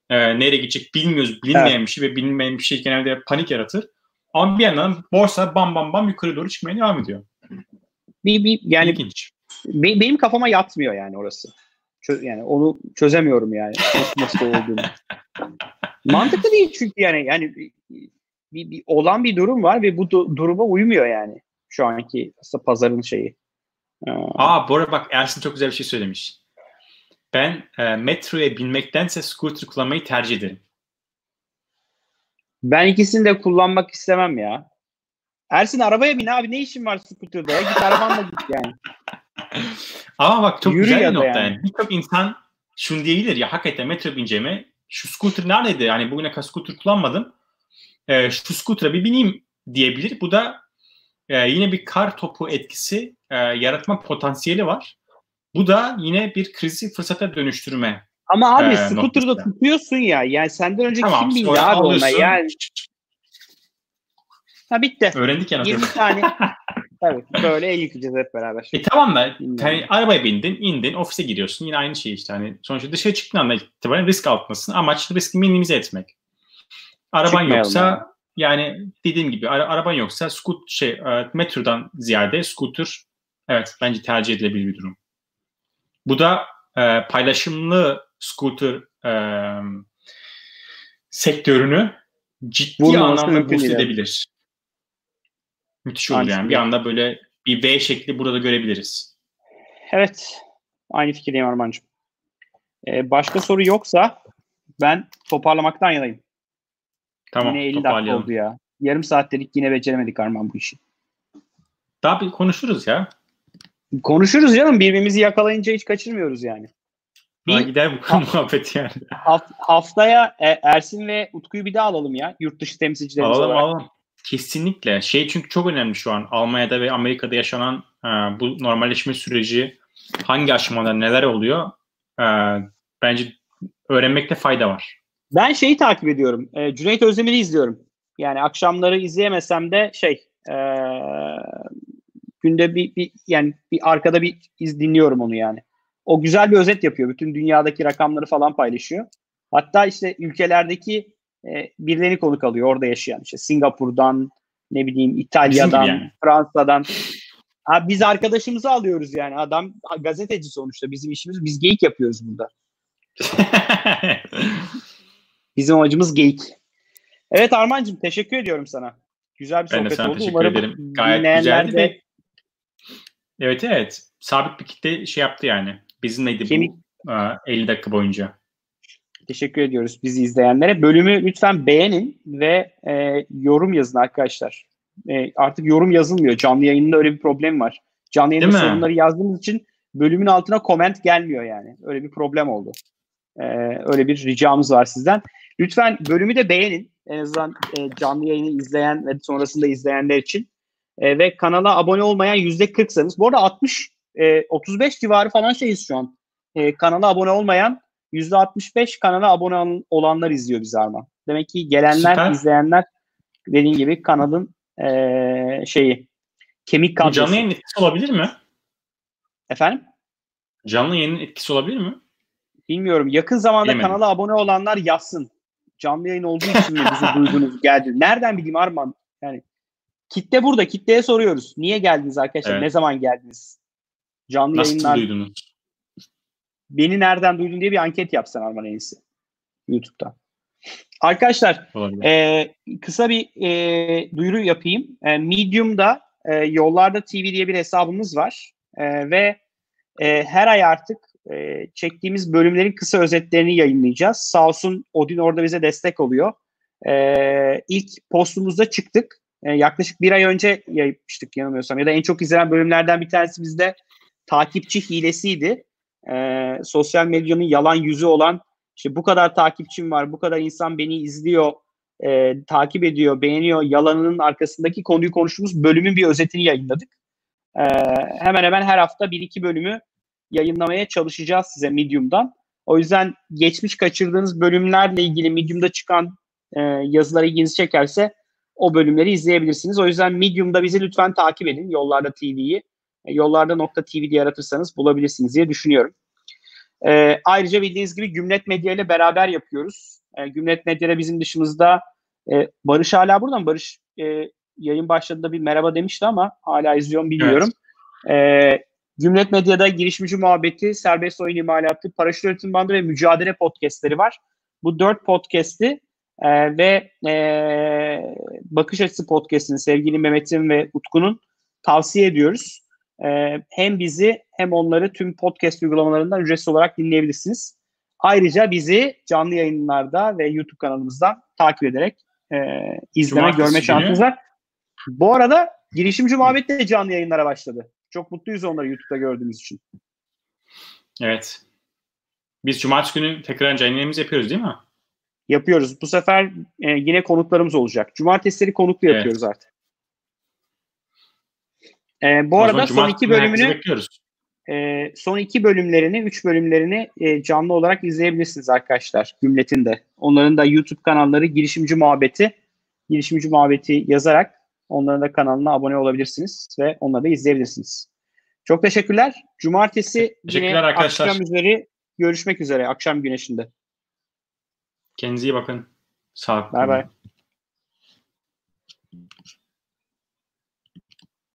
[SPEAKER 2] e, nereye gidecek bilmiyoruz. Bilinmeyen evet. bir şey ve bilinmeyen bir şey genelde panik yaratır. Ama bir yandan borsa bam bam bam yukarı doğru çıkmaya devam ediyor.
[SPEAKER 1] Bir, bir yani İlginç. Be, benim kafama yatmıyor yani orası. Çö, yani onu çözemiyorum yani. Nasıl, nasıl olduğunu. Mantıklı değil çünkü yani yani bir, bir olan bir durum var ve bu du- duruma uymuyor yani şu anki aslında pazarın şeyi.
[SPEAKER 2] Ee, Aa bu arada bak Ersin çok güzel bir şey söylemiş. Ben e, metroya binmektense scooter kullanmayı tercih ederim.
[SPEAKER 1] Ben ikisini de kullanmak istemem ya. Ersin arabaya bin abi ne işin var scooter'da ya git arabanla git yani.
[SPEAKER 2] Ama bak çok Yürü güzel bir nokta yani. yani. Birçok insan şunu diyebilir ya hakikaten metro bineceğime şu scooter neredeydi? Yani bugüne kadar scooter kullanmadım. Ee, şu scooter'a bir bineyim diyebilir. Bu da e, yine bir kar topu etkisi e, yaratma potansiyeli var. Bu da yine bir krizi fırsata dönüştürme.
[SPEAKER 1] Ama abi e, scooter'da tutuyorsun ya. Yani senden önce tamam, kim bindi abi ona yani. Ha bitti.
[SPEAKER 2] Öğrendik
[SPEAKER 1] yani. 20 tane. Tabii böyle el yıkayacağız hep beraber.
[SPEAKER 2] E tamam da hani arabaya bindin, indin, ofise giriyorsun. Yine aynı şey işte. Hani sonuçta dışarı çıktığın anda itibaren risk altındasın. Amaç riski minimize etmek. Araban Çıkmayalım yoksa yani. yani dediğim gibi ara, araban yoksa scoot şey e, metrodan ziyade scooter evet bence tercih edilebilir bir durum. Bu da e, paylaşımlı scooter e, sektörünü ciddi Vurmaması anlamda boost edebilir. Müthiş olur yani. Bir anda böyle bir V şekli burada görebiliriz.
[SPEAKER 1] Evet. Aynı fikirdeyim Arman'cığım. Ee, başka soru yoksa ben toparlamaktan yanayım. Tamam yine 50 dakika oldu ya. Yarım saatlik yine beceremedik Arman bu işi.
[SPEAKER 2] Daha bir konuşuruz ya.
[SPEAKER 1] Konuşuruz canım. Birbirimizi yakalayınca hiç kaçırmıyoruz yani.
[SPEAKER 2] Bir, gider bu konu muhabbet yani.
[SPEAKER 1] Haft, haftaya e, Ersin ve Utku'yu bir daha alalım ya. Yurt dışı temsilcilerimiz
[SPEAKER 2] alalım, olarak. Alalım Kesinlikle. Şey çünkü çok önemli şu an. Almanya'da ve Amerika'da yaşanan e, bu normalleşme süreci hangi aşamada neler oluyor e, bence öğrenmekte fayda var.
[SPEAKER 1] Ben şeyi takip ediyorum. E, Cüneyt Özdemir'i izliyorum. Yani akşamları izleyemesem de şey e, günde bir, bir yani bir arkada bir iz dinliyorum onu yani. O güzel bir özet yapıyor. Bütün dünyadaki rakamları falan paylaşıyor. Hatta işte ülkelerdeki e, birilerini konuk alıyor orada yaşayan. işte Singapur'dan, ne bileyim İtalya'dan, yani. Fransa'dan. Ha, biz arkadaşımızı alıyoruz yani. Adam gazeteci sonuçta. Bizim işimiz biz geyik yapıyoruz burada. Bizim amacımız geyik. Evet Armancığım teşekkür ediyorum sana. Güzel bir sohbet oldu.
[SPEAKER 2] Teşekkür Umarım ederim. Gayet güzeldi de... ve Evet evet. Sabit bir kitle şey yaptı yani. Bizimleydi Kemik... bu 50 dakika boyunca.
[SPEAKER 1] Teşekkür ediyoruz bizi izleyenlere. Bölümü lütfen beğenin ve e, yorum yazın arkadaşlar. E, artık yorum yazılmıyor. Canlı yayında öyle bir problem var. Canlı yayında sorunları yazdığımız için bölümün altına koment gelmiyor yani. Öyle bir problem oldu. E, öyle bir ricamız var sizden. Lütfen bölümü de beğenin. En azından e, canlı yayını izleyen ve sonrasında izleyenler için. E, ve kanala abone olmayan yüzde 40'sanız. Bu arada 60 e, 35 civarı falan şeyiz şu an. E, kanala abone olmayan %65 kanala abone olanlar izliyor bizi Arman. Demek ki gelenler, Süper. izleyenler dediğin gibi kanalın ee, şeyi kemik kadrosu.
[SPEAKER 2] Canlı yayın etkisi olabilir mi?
[SPEAKER 1] Efendim?
[SPEAKER 2] Canlı yayının etkisi olabilir mi?
[SPEAKER 1] Bilmiyorum. Yakın zamanda Bilemedim. kanala abone olanlar yazsın. Canlı yayın olduğu için mi bizi duydunuz, geldi? Nereden bileyim Arman? Yani kitle burada. Kitleye soruyoruz. Niye geldiniz arkadaşlar? Evet. Ne zaman geldiniz? Canlı Nasıl yayınlar. duydunuz? beni nereden duydun diye bir anket yapsan Arman en iyisi. YouTube'da. Arkadaşlar e, kısa bir e, duyuru yapayım. E, Medium'da e, Yollarda TV diye bir hesabımız var. E, ve e, her ay artık e, çektiğimiz bölümlerin kısa özetlerini yayınlayacağız. Sağ olsun Odin orada bize destek oluyor. E, ilk postumuzda çıktık. E, yaklaşık bir ay önce yayınlamıştık yanılmıyorsam. Ya da en çok izlenen bölümlerden bir tanesi bizde takipçi hilesiydi e, sosyal medyanın yalan yüzü olan işte bu kadar takipçim var, bu kadar insan beni izliyor, e, takip ediyor, beğeniyor yalanının arkasındaki konuyu konuştuğumuz bölümün bir özetini yayınladık. E, hemen hemen her hafta bir iki bölümü yayınlamaya çalışacağız size Medium'dan. O yüzden geçmiş kaçırdığınız bölümlerle ilgili Medium'da çıkan e, yazılar ilginizi çekerse o bölümleri izleyebilirsiniz. O yüzden Medium'da bizi lütfen takip edin. Yollarda TV'yi. E, yollarda nokta TV diye aratırsanız bulabilirsiniz diye düşünüyorum. E, ayrıca bildiğiniz gibi Gümlet Medya ile beraber yapıyoruz. E, Gümlet Medya'da bizim dışımızda e, Barış hala burada mı? Barış e, yayın başladığında bir merhaba demişti ama hala izliyorum bilmiyorum. Evet. E, Gümlet Medya'da girişimci muhabbeti, serbest oyun imalatı, paraşüt üretim bandı ve mücadele podcastleri var. Bu dört podcast'i e, ve e, Bakış Açısı podcast'ini sevgili Mehmet'in ve Utku'nun tavsiye ediyoruz. E, hem bizi hem onları tüm podcast uygulamalarından ücretsiz olarak dinleyebilirsiniz. Ayrıca bizi canlı yayınlarda ve YouTube kanalımızdan takip ederek e, izleme, Cumartesi görme şansınız var. Bu arada girişimci muhabbet de canlı yayınlara başladı. Çok mutluyuz onları YouTube'da gördüğümüz için.
[SPEAKER 2] Evet. Biz cumartesi günü tekrar canlı yayınımızı yapıyoruz değil mi?
[SPEAKER 1] Yapıyoruz. Bu sefer e, yine konuklarımız olacak. Cumartesileri konuklu evet. yapıyoruz artık. E, bu o arada son iki bölümünü e, son iki bölümlerini, üç bölümlerini e, canlı olarak izleyebilirsiniz arkadaşlar. Gümlet'in de. Onların da YouTube kanalları Girişimci Muhabbeti. Girişimci Muhabbeti yazarak onların da kanalına abone olabilirsiniz ve onları da izleyebilirsiniz. Çok teşekkürler. Cumartesi teşekkürler yine arkadaşlar. akşam üzeri görüşmek üzere. Akşam güneşinde.
[SPEAKER 2] Kendinize iyi bakın. Sağ olun.
[SPEAKER 1] Bay bay.